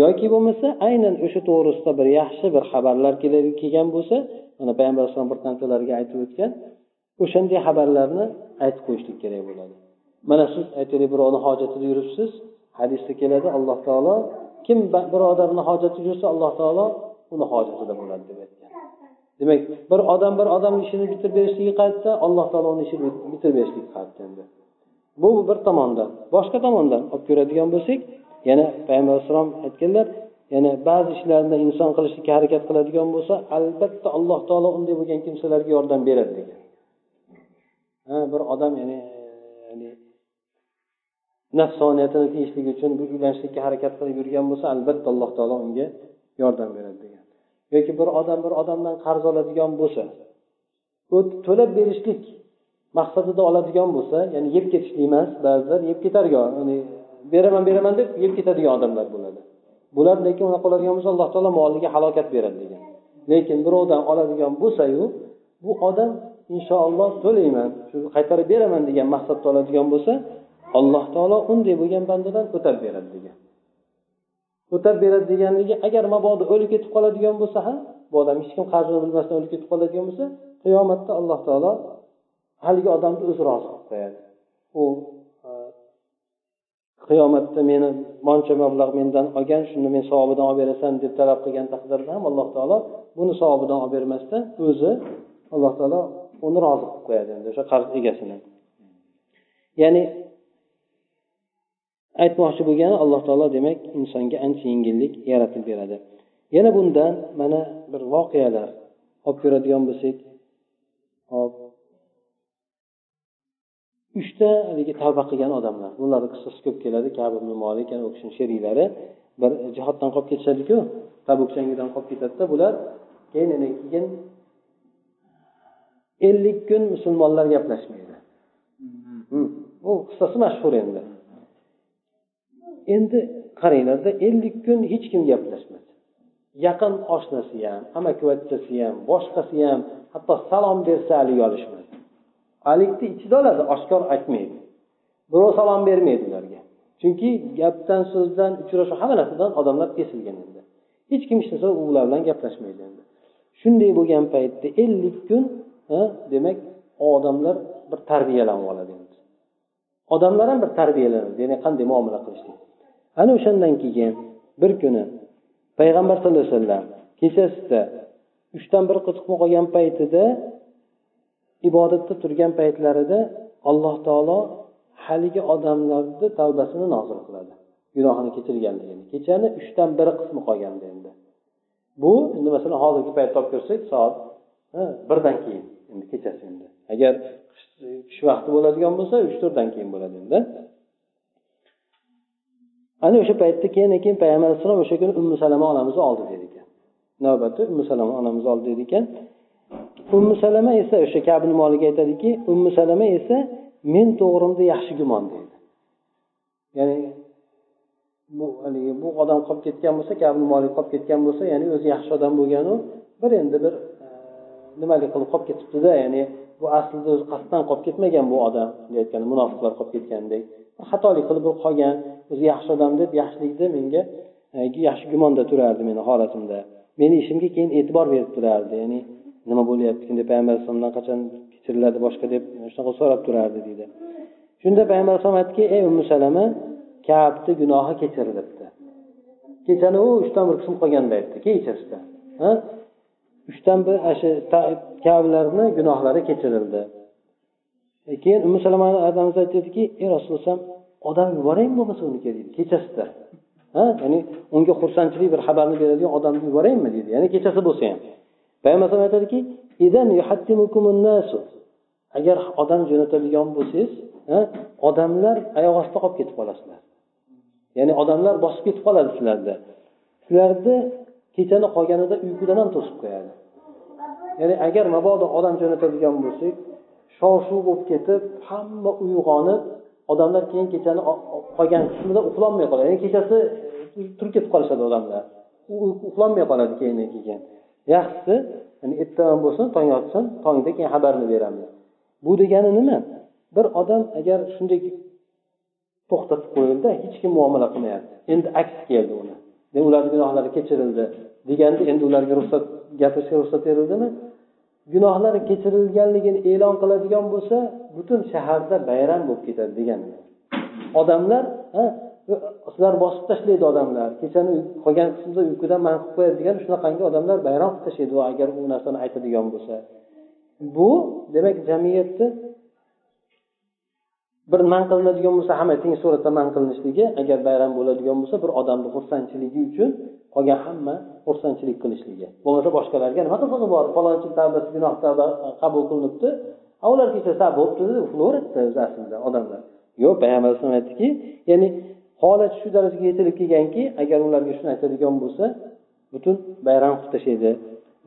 yoki bo'lmasa aynan o'sha to'g'risida bir yaxshi bir xabarlar kelgan bo'lsa mana payg'ambar alayhisalom bir qanchalarga aytib o'tgan o'shanday xabarlarni aytib qo'yishlik kerak bo'ladi. Mana siz aytaylik birovni hojatida yuribsiz hadisda keladi alloh taolo kim bir odamni hojatida yursa alloh taolo uni hojatida bo'ladi deb aytgan. Demak bir odam bir odamni ishini bitirib berishligi qayerda alloh taolo uni ishini bitirib berishligi qayerda endi bu bir tomondan. Boshqa tomondan olib ko'radigan bo'lsak yana payg'ambar alayhissalom aytganlar yana ba'zi ishlarni inson qilishlikka harakat qiladigan bo'lsa albatta alloh taolo unday bo'lgan kimsalarga yordam beradi degan. Ha bir odam ya'ni ya'ni nafsoniyatini tiyishlik uchun bir uylanishlikka harakat qilib yurgan bo'lsa albatta alloh taolo unga yordam beradi degan. Yoki bir odam bir odamdan qarz oladigan bo'lsa to'lab berishlik maqsadida oladigan bo'lsa ya'ni yeb ketishlik emas ba'zilar yeb ketarga beraman beraman deb yeb ketadigan odamlar bo'ladi. Bular lekin unaqa qiladigan bo'lsa alloh taolo moliga halokat beradi degan. Lekin birovdan oladigan bo'lsayu bu odam inshaalloh to'layman shu qaytarib beraman degan maqsadda oladigan bo'lsa alloh taolo unday bo'lgan bandadan o'tab beradi degan. O'tab beradi deganligi agar mabodo o'lib ketib qoladigan bo'lsa ham bu odam hech kim qarzini bilmasdan o'lib ketib qoladigan bo'lsa qiyomatda alloh taolo haligi odamni o'zi rozi qilib qo'yadi. U qiyomatda meni moncha mablag' mendan olgan shuni men savobidan olib berasan deb talab qilgan taqdirda ham alloh taolo buni savobidan olib bermasdan o'zi alloh taolo uni rozi qilib qo'yadi endi o'sha qarz egasini. Ya'ni aytmoqchi bo'lgani alloh taolo demak insonga ancha yengillik yaratib beradi. Yana bundan mana bir voqealar olib ko'radigan bo'lsak hop uchta haligi tavba qilgan odamlar. Bularni qissasi ko'p keladi. Kabi ibn molik u kishini sheriklari bir jihoddan qolib ketishadiku. Tabuk jangidan qolib ketadida bular keyin keyin ellik kun musulmonlar gaplashmaydi. Bu qissasi mashhur endi. Endi qaranglarda ellik kun hech kim gaplashmadi. Yaqin oshnasi ham amakivachchasi ham boshqasi ham hatto salom bersa haligi olishmadi halikni ichida oladi oshkor aytmaydi. Birov salom bermaydi ularga. Chunki gapdan so'zdan uchrashuv hamma narsadan odamlar kesilgan endi. Hech kim hech narsa ular bilan gaplashmaydi endi. Shunday bo'lgan paytda ellik kun demak odamlar bir tarbiyalanib oladi endi. Odamlar ham bir tarbiyalanadi ya'ni qanday muomala qilishlik ana o'shandan keyin bir kuni payg'ambar sallallohu alayhi vasallam kechasida uchdan bir qiziqib qolgan paytida ibodatda turgan paytlarida alloh taolo haligi odamlarni tavbasini nozil qiladi. Gunohini kechirganligini kechani uchdan biri qismi qolganda endi. Bu endi masalan hozirgi paytda olib ko'rsak soat birdan keyin endi kechasi endi. Agar qish vaqti bo'ladigan bo'lsa uch to'rtdan keyin bo'ladi endi. Ana o'sha paytda keyin keyin payg'ambar alayhissalom o'sha kuni ummu salama onamizni oldi dedi ekan. Navbatda ummu salama onamizni oldi dedi ekan. Ummu salama esa o'sha kabni moliga aytadiki ummu salama esa men to'g'rimda yaxshi gumon deydi ya'ni bu haligi bu odam qolib ketgan bo'lsa kabni moliga qolib ketgan bo'lsa ya'ni o'zi yaxshi odam bo'lganu bir endi bir e, nimalik qilib qolib ketibdida ya'ni bu aslida o'zi qasddan qolib ketmagan bu odam deyayotgani munofiqlar qolib ketgandek. Xatolik qilib bir qolgan o'zi yaxshi odam deb yaxshilikda menga e, yaxshi gumonda turardi meni holatimda. Meni ishimga keyin e'tibor berib turardi ya'ni nima bo'lyapti deb payg'ambar alayhisalomdan qachon kechiriladi boshqa deb shunaqa so'rab turardi deydi. Shunda payg'ambar alayhisalom aytdiki ey ummu salama kabni gunohi kechirilibdi kechani u uchdan bir qism qolganda aytdi kechasida uchdan bir shu kablarni gunohlari kechirildi. E, keyin ummu salama adamiz aytadiki ey rasululloh odam yuboraymi bo'lmasa uniga deydi kechasida ha? Ya'ni unga xursandchilik bir xabarni beradigan odamni yuboraymi deydi. Ya'ni kechasi bo'lsa ham. Payg'ambar alayhisalom aytadiki agar odam jo'natadigan bo'lsangiz odamlar oyoq ostida qolib ketib qolasizlar. Ya'ni odamlar bosib ketib qoladi sizlarni sizlarni kechani qolganida uyqudan ham to'sib qo'yadi. Ya'ni agar mabodo odam jo'natadigan bo'lsak shov shuv bo'lib ketib hamma uyg'onib odamlar keyin kechani qolgan qismida uxlolmay qoladi. Ya'ni kechasi turib ketib qolishadi odamlar. Uxlolmay qoladi keyin keyin. Yaxshisi yani ertadan bo'lsin tong otsin tongda keyin xabarni beramiz. Bu degani nima? Bir odam agar shunday to'xtatib qo'yildi hech kim muomala qilmayapti. Endi aks keldi uni. Ularni gunohlari kechirildi deganda endi ularga ruxsat gapirishga ruxsat berildimi? Gunohlari kechirilganligini e'lon qiladigan bo'lsa butun shaharda bayram bo'lib ketadi degan odamlar sizlar bosib tashlaydi odamlar. Kechani qolgan qismda uyqudan man qilib qo'yadi degan shunaqangi odamlar bayron qilib tashlaydi agar u narsani aytadigan bo'lsa. Bu demak jamiyatni bir man qilinadigan bo'lsa hamma teng suratda man qilinishligi agar bayram bo'ladigan bo'lsa bir odamni xursandchiligi uchun qolgan hamma xursandchilik qilishligi. Bo'lmasa boshqalarga nima qilsig'i bor? Falonchi tavbasi gunoh tavba qabul qilinibdi. Ular kecha bo'libdi deb uxlayveradida o'zi aslida odamlar. Yo'q payg'ambar alayhisalom aytdiki ya'ni holat shu darajaga yetilib kelganki agar ularga shuni aytadigan bo'lsa butun bayram qilib tashlaydi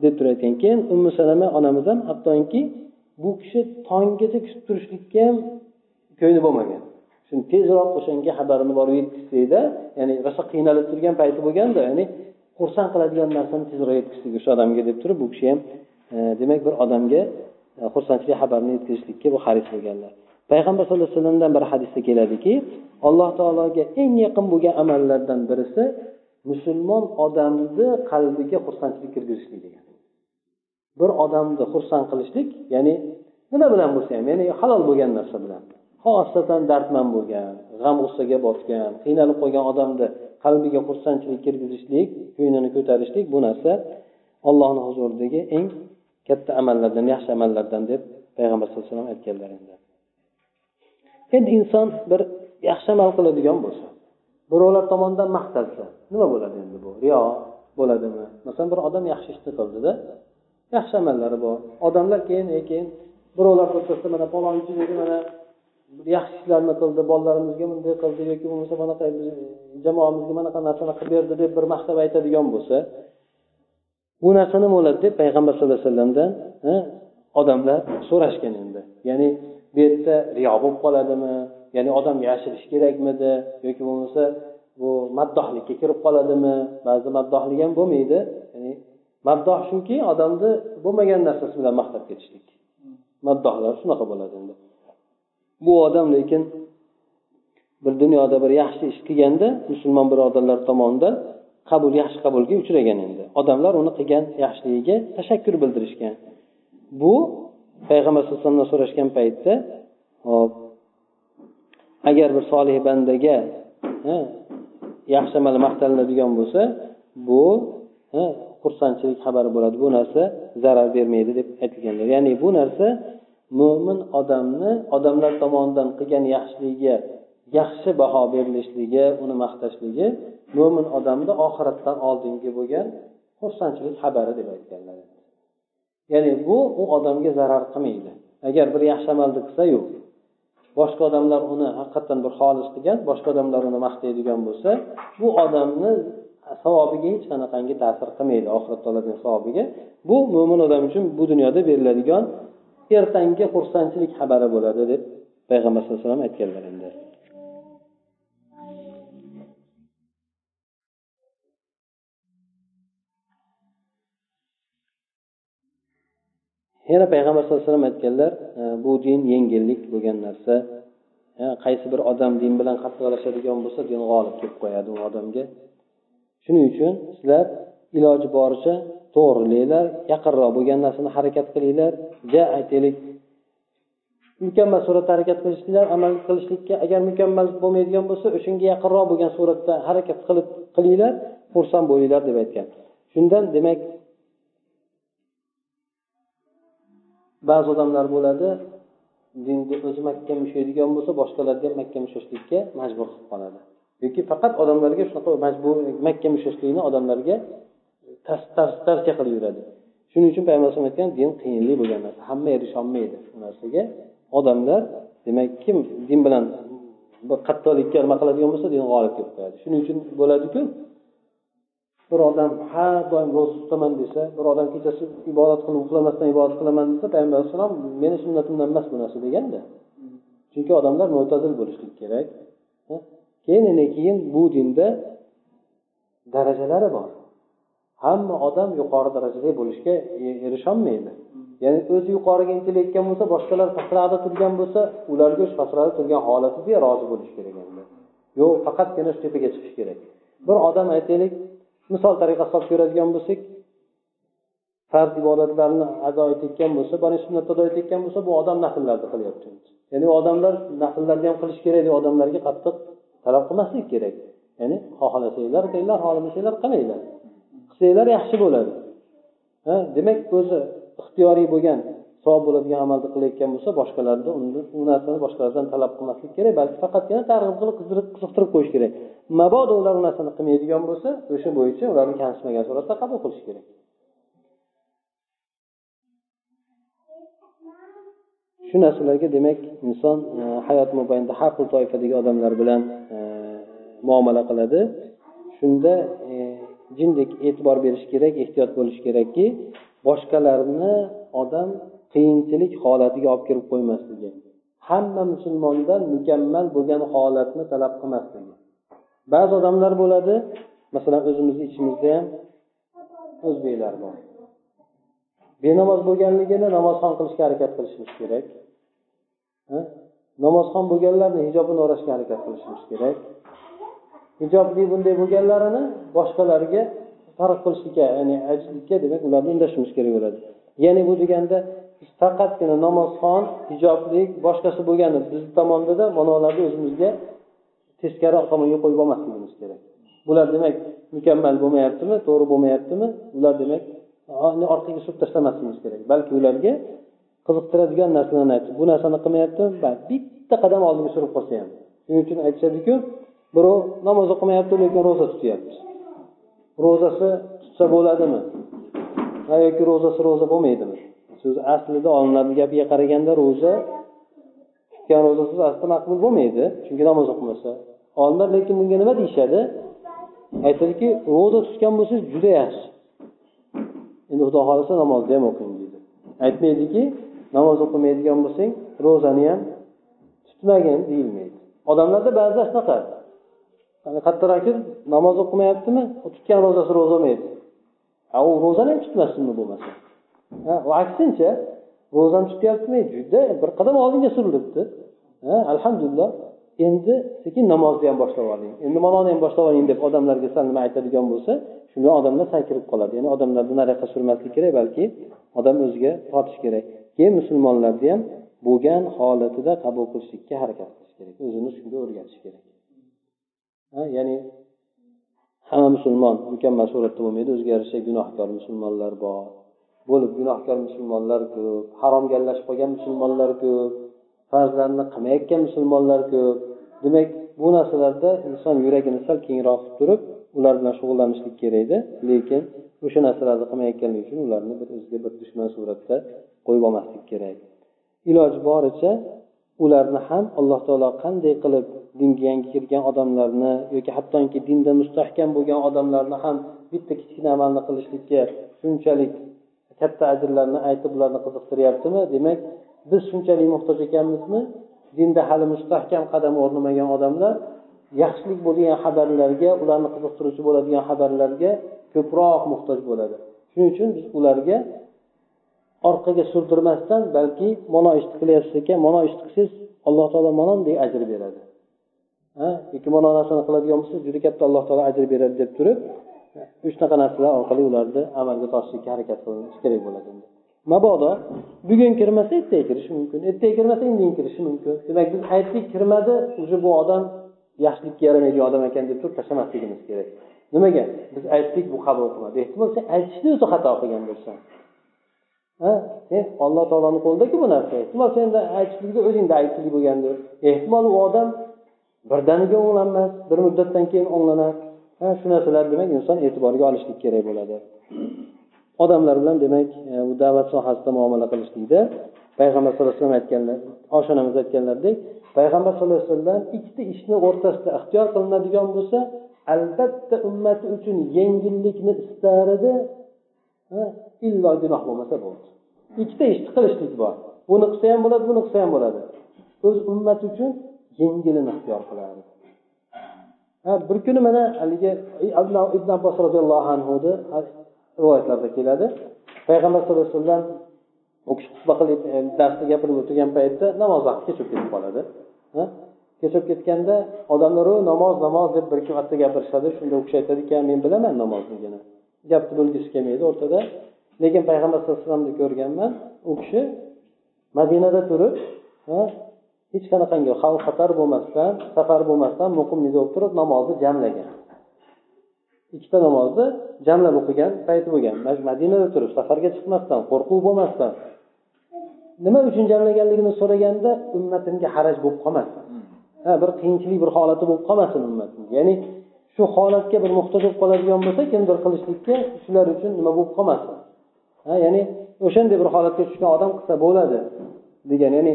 deb turayotgan keyin ummu salama onamiz ham hattoki bu kishi tonggacha kutib turishlikka ham ko'ngli bo'lmagan. Shuni tezroq o'shanga xabarini borib yetkazsakda ya'ni rosa qiynalib turgan payti bo'lganda ya'ni xursand qiladigan narsani tezroq yetkazsak o'sha odamga deb turib bu kishi ham e, demak bir odamga e, xursandchilik xabarini yetkazishlikka bu haris bo'lganlar. Payg'ambar sallallohu alayhi vasallamdan bir hadisda keladiki alloh taologa eng yaqin bo'lgan amallardan birisi musulmon odamni qalbiga xursandchilik kirgizishlik degan. Bir odamni xursand qilishlik ya'ni nima bilan bo'lsa ham ya'ni halol bo'lgan narsa bilan xosatan dardman bo'lgan g'am g'ussaga botgan qiynalib qolgan odamni qalbiga xursandchilik kirgizishlik ko'nglini ko'tarishlik bu narsa allohni huzuridagi eng katta amallardan yaxshi amallardan deb payg'ambar sallallohu alayhi vasallam aytganlar endi. Endi inson bir yaxshi amal qiladigan bo'lsa birovlar tomonidan maqtalsa nima bo'ladi endi bu? Riyo bo'ladimi? Masalan bir odam yaxshi ishni qildida yaxshi amallari bor. Odamlar keyin keyin birovlar o'rtasida mana palonchi dedi mana yaxshi ishlarni qildi bolalarimizga bunday qildi yoki bo'lmasa bunaqa e, jamoamizga manaqa narsani qilib berdi deb bir maqtab aytadigan bo'lsa bu narsa nima bo'ladi deb payg'ambar sallallohu alayhi vasallamdan e, odamlar so'rashgan endi. Ya'ni bu yerda riyo bo'lib qoladimi? Ya'ni odam yashirish kerakmidi? Yoki bo'lmasa bu maddohlikka kirib qoladimi? Ba'zi maddohlik ham bo'lmaydi. Ya'ni maddoh shuki odamni bo'lmagan narsasi bilan maqtab ketishlik. Maddohlar shunaqa bo'ladi endi. Bu odam lekin bir dunyoda bir yaxshi ish qilganda musulmon birodarlar tomonidan qabul yaxshi qabulga uchragan endi. Odamlar uni qilgan yaxshiligiga tashakkur bildirishgan. Bu payg'ambar sallallohu alayhi vasallamdan so'rashgan paytda hop agar bir solih bandaga yaxshi amal maqtalinadigan bo'lsa bu xursandchilik xabari bo'ladi. Bu narsa zarar bermaydi deb aytilganlar. Ya'ni bu narsa mo'min odamni odamlar tomonidan qilgan yaxshiligiga yaxshi baho berilishligi uni maqtashligi mo'min odamni oxiratdan oldingi bo'lgan xursandchilik xabari deb aytganlar ya'ni bu u odamga zarar qilmaydi. Agar bir yaxshi amalni qilsayu boshqa odamlar uni haqiqatdan bir xolis qilgan boshqa odamlar uni maqtaydigan bo'lsa bu odamni savobiga hech qanaqangi ta'sir qilmaydi oxiratda oladigan savobiga. Bu mo'min odam uchun bu dunyoda beriladigan ertangi xursandchilik xabari bo'ladi deb payg'ambar sallallohu alayhi vasallam aytganlar endi. Yana payg'ambar sallallohu alayhi vasallam aytganlar e, bu din yengillik bo'lgan narsa. E, qaysi bir odam din bilan qattiqlashadigan bo'lsa din g'olib kelib qo'yadi u odamga. Shuning uchun sizlar iloji boricha to'g'rilanglar yaqinroq bo'lgan narsani harakat qilinglar ja aytaylik. Mukammal suratda harakat qilishliklar amal qilishlikka agar mukammal bo'lmaydigan bo'lsa o'shanga yaqinroq bo'lgan suratda harakat qilib qilinglar xursand bo'linglar deb aytgan. Shundan demak ba'zi odamlar bo'ladi dinni o'zi makka ushlaydigan bo'lsa boshqalarni ham makka mushlashlikka majbur qilib qoladi. Yoki faqat odamlarga shunaqa majbur makka mushlashlikni odamlarga tavsiya qilib yuradi. Shuning uchun payg'ambar alayhisalom aytgan din qiyinlik bo'lgan narsa hamma erisholmaydi bu narsaga. Odamlar demak kim din bilan bir qattiqlikka nima qiladigan bo'lsa din g'olib kelib qo'yadi. Shuning uchun bo'ladiku bir odam har doim ro'za tutaman desa bir odam kechasi ibodat qilib uxlamasdan ibodat qilaman desa payg'ambar alayhissalom meni sunnatimdan emas bu narsa deganda. Chunki odamlar mo'tazil bo'lishlik kerak keyin keyin bu dinda darajalari bor. Hamma odam yuqori darajada bo'lishga e, erisholmaydi. Ya'ni o'zi yuqoriga intilayotgan bo'lsa boshqalar pastroqda turgan bo'lsa ularga shu pastroqda turgan holatida rozi bo'lish kerak endi. Yo'q faqatgina shu tepaga chiqish kerak. Bir odam aytaylik misol tariqasida olib ko'radigan bo'lsak farz ibodatlarni ado etayotgan bo'lsa bani sunnatni ado etayotgan bo'lsa bu odam nafllarni qilyapti. Ya'ni odamlar nafllarni ham qilish kerak deb odamlarga qattiq talab qilmaslik kerak. Ya'ni xohlasanglar qilinglar xohlamasanglar qilmanglar. Qilsanglar yaxshi bo'ladi. Ha demak o'zi ixtiyoriy bo'lgan savob bo'ladigan amalni qilayotgan bo'lsa boshqalarni u narsani boshqalardan talab qilmaslik kerak balki faqatgina targ'ib qilib qiziqtirib qo'yish kerak. Mabodo ular u narsani qilmaydigan bo'lsa o'sha bo'yicha ularni kamsitmagan suratda qabul qilish kerak. Shu narsalarga demak inson e, hayot mobaynida har xil toifadagi odamlar bilan e, muomala qiladi. Shunda e, jindek e'tibor berish kerak ehtiyot bo'lish kerakki boshqalarni odam qiyinchilik holatiga olib kirib qo'ymasligi. Hamma musulmondan mukammal bo'lgan holatni talab qilmasligi. Ba'zi odamlar bo'ladi masalan o'zimizni ichimizda ham o'zbeklar bor. Benamoz bo'lganligini namozxon qilishga harakat qilishimiz kerak. Namozxon bo'lganlarni hijobini o'rashga harakat qilishimiz kerak. Hijobli bunday bo'lganlarini boshqalarga farq qilishlikka ya'ni ajlikka demak ularni undashimiz kerak bo'ladi. Ya'ni bu deganda faqatgina namozxon hijoblik boshqasi bo'lgani bizni tomondada manolarni o'zimizga teskari tomonga qo'yib olmasligimiz kerak. Bular demak mukammal bo'lmayaptimi to'g'ri bo'lmayaptimi? Ular demak orqaga surib tashlamasligimiz kerak. Balki ularga qiziqtiradigan narsalarni aytib bu narsani qilmayapti bitta qadam oldinga surib qo'ysa ham. Shuning uchun aytishadiku birov namoz o'qimayapti lekin ro'za tutyapti. Ro'zasi tutsa bo'ladimi? Yoki ro'zasi ro'za bo'lmaydimi? Siz aslida olimlarni gapiga qaraganda ro'za tutgan ro'zasiz aslida maqbul bo'lmaydi chunki namoz o'qimasa. Olimlar lekin bunga nima deyishadi? Aytadiki ro'za tutgan bo'lsangiz juda yaxshi. Endi xudo xohlasa namozni ham o'qing deydi. Aytmaydiki namoz o'qimaydigan bo'lsang ro'zani ham tutmagin deyilmaydi. Odamlarda ba'zida shunaqa. Qattiqroq kelib namoz o'qimayaptimi? Tutgan ro'zasi ro'za bo'lmaydi. U ro'zani ham tutmasinmi bo'lmasa? Aksincha ro'zam tutyaptimi juda bir qadam oldinga surilibdi. Alhamdulillah. Endi sekin namozni ham boshlab oling. Endi manoni ham boshlab oling deb odamlarga sal nima aytadigan bo'lsa shunda odamlar sakrib qoladi. Ya'ni odamlarni nariyoqqa surmaslik kerak balki odam o'ziga tortish kerak. Keyin musulmonlarni ham bo'lgan holatida qabul qilishlikka harakat qilish kerak. O'zini shunga o'rgatish kerak. Ya'ni hamma musulmon mukammal suratda bo'lmaydi. O'ziga yarasha gunohkor musulmonlar bor. Bo'lib gunohkor musulmonlar ko'p haromga aralashib qolgan musulmonlar ko'p farzlarni qilmayotgan musulmonlar ko'p. Demak bu narsalarda inson yuragini sal kengroq qilib turib ular bilan shug'ullanishlik kerak edi. Lekin o'sha narsalarni qilmayotganligi uchun ularni bir o'ziga bir dushman suratda qo'yib olmaslik kerak. Iloji boricha ularni ham alloh taolo qanday qilib dinga yangi kirgan odamlarni yoki hattoki dinda mustahkam bo'lgan odamlarni ham bitta kichkina amalni qilishlikka shunchalik katta ajrlarni aytib ularni qiziqtiryaptimi demak biz shunchalik muhtoj ekanmizmi? Dinda hali mustahkam qadam o'rnamagan odamlar yaxshilik bo'lgan xabarlarga ularni qiziqtiruvchi bo'ladigan xabarlarga ko'proq muhtoj bo'ladi. Shuning uchun biz ularga orqaga surdirmasdan balki mana ishni qilyapsiz ekan mana ishni qilsangiz alloh taolo manondek ajr beradi. Ha? Yoki mana narsani qiladigan bo'lsangiz juda katta alloh taolo ajr beradi deb turib uchtaqa narsalar orqali ularni amalga toshishlikka harakat qilinishi kerak bo'ladi mabodo bugun kirmasa ertaga kirishi mumkin ertaga kirmasa indin kirishi mumkin. Demak biz aytdik kirmadi уже bu odam yaxshilikka yaramaydigan odam ekan deb turib tashlamasligimiz kerak. Nimaga? Biz aytdik bu qabul qilmadi. Ehtimol sen aytishni o'zi xato qilgan bo'lsan. Ha? Sen alloh taoloni qo'lidaku bu narsa. Ehtimol senda aytishlikda o'zingda aybchilik bo'lgandir. Ehtimol u odam birdaniga o'nglanmas bir muddatdan keyin o'nglanar. Shu narsalar demak inson e'tiboriga olishlik kerak bo'ladi. Odamlar bilan demak e, u bu da'vat sohasida muomala qilishlikda payg'ambar sallallohu alayhi vasallam aytganlar oshonamiz aytganlaridek payg'ambar sallallohu alayhi vasallam ikkita ishni o'rtasida ixtiyor qilinadigan bo'lsa albatta ummati uchun yengillikni istar edi illo gunoh bo'lmasa bo'ldi. Ikkita ishni qilishlik bor. Buni qilsa ham bo'ladi buni qilsa ham bo'ladi. O'z ummati uchun yengilini ixtiyor qilardi. Bir kuni mana haligi ibn abbos roziyallohu anhuni rivoyatlarda keladi. Payg'ambar sallallohu alayhi vasallam u kishi xutba qilib e, darsda gapirib o'tirgan paytda namoz vaqti kechib ketib qoladi. Kechib ketganda odamlar namoz namoz deb bir ikki marta gapirishadi. Shunda u kishi aytadiki men bilaman namozligini gapni bo'lgisi kelmaydi o'rtada. Lekin payg'ambar sallallohu alayhi vasallamni ko'rganman u kishi madinada turib hech qanaqangi xavf xatar bo'lmasdan safar bo'lmasdan muqimli bo'lib turib namozni jamlagan. Ikkita namozni jamlab o'qigan payti bo'lgan. Madinada turib safarga chiqmasdan qo'rquv bo'lmasdan nima uchun jamlaganligini so'raganda ummatimga haraj bo'lib qolmasin ha bir qiyinchilik bir holati bo'lib qolmasin ummatimga. Ya'ni shu holatga bir muhtoj bo'lib qoladigan bo'lsa kimdir qilishlikka shular uchun nima bo'lib qolmasin. Ha ya'ni o'shanday bir holatga tushgan odam qilsa bo'ladi degan ya'ni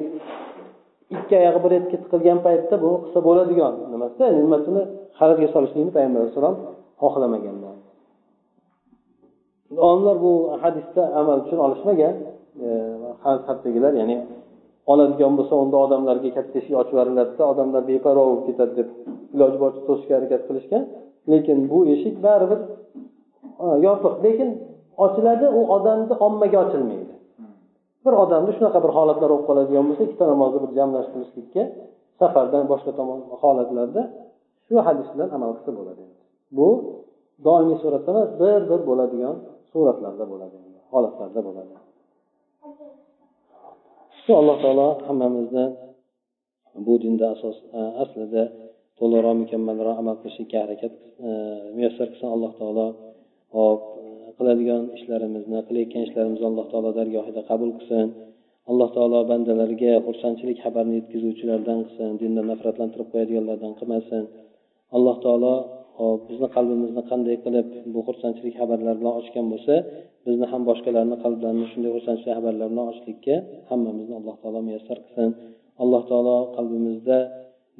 ikki oyog'i bir etga tiqilgan paytda bu qilsa bo'ladigan nimasida ummatini harajga solishlikni payg'ambar alayhissalom xohlamaganlar. Olimlar bu hadisda amal uchun olishmagan. E, Haddagilar ya'ni oladigan bo'lsa unda odamlarga katta eshik ochib yuboriladida odamlar beparvo bo'lib ketadi deb iloji boricha to'sishga harakat qilishgan. Lekin bu eshik baribir e, yopiq. Lekin ochiladi u odamni ommaga ochilmaydi. Bir odamni shunaqa bir holatlar bo'lib qoladigan bo'lsa ikkita namozni bir jamlashtirishlikka safardan boshqa tomon holatlarda shu hadis bilan amal qilsa bo'ladi. Bu doimiy suratda emas bir bir bo'ladigan suratlarda bo'ladi holatlarda bo'ladi. Shu alloh taolo hammamizni bu dinda asos e, aslida to'liqroq mukammalroq amal qilishlikka harakat e, muyassar qilsin. Alloh taolo hop qiladigan ishlarimizni qilayotgan ishlarimizni alloh taolo dargohida qabul qilsin. Alloh taolo bandalariga xursandchilik xabarini yetkazuvchilardan qilsin dindan nafratlantirib qo'yadiganlardan qilmasin. Alloh taolo hop bizni qalbimizni qanday qilib bu xursandchilik xabarlar bilan ochgan bo'lsa bizni ham boshqalarni qalblarini shunday xursandchilik xabarlar bilan ochishlikka hammamizni alloh taolo muyassar qilsin. Alloh taolo qalbimizda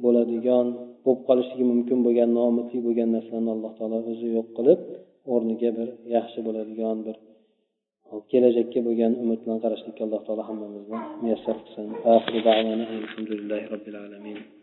bo'ladigan bo'lib qolishligi mumkin bo'lgan noumidlik bo'lgan narsalarni alloh taolo o'zi yo'q qilib o'rniga bir yaxshi bo'ladigan bir kelajakka bo'lgan umid bilan qarashlikka alloh taolo hammamizni muyassar qilsin.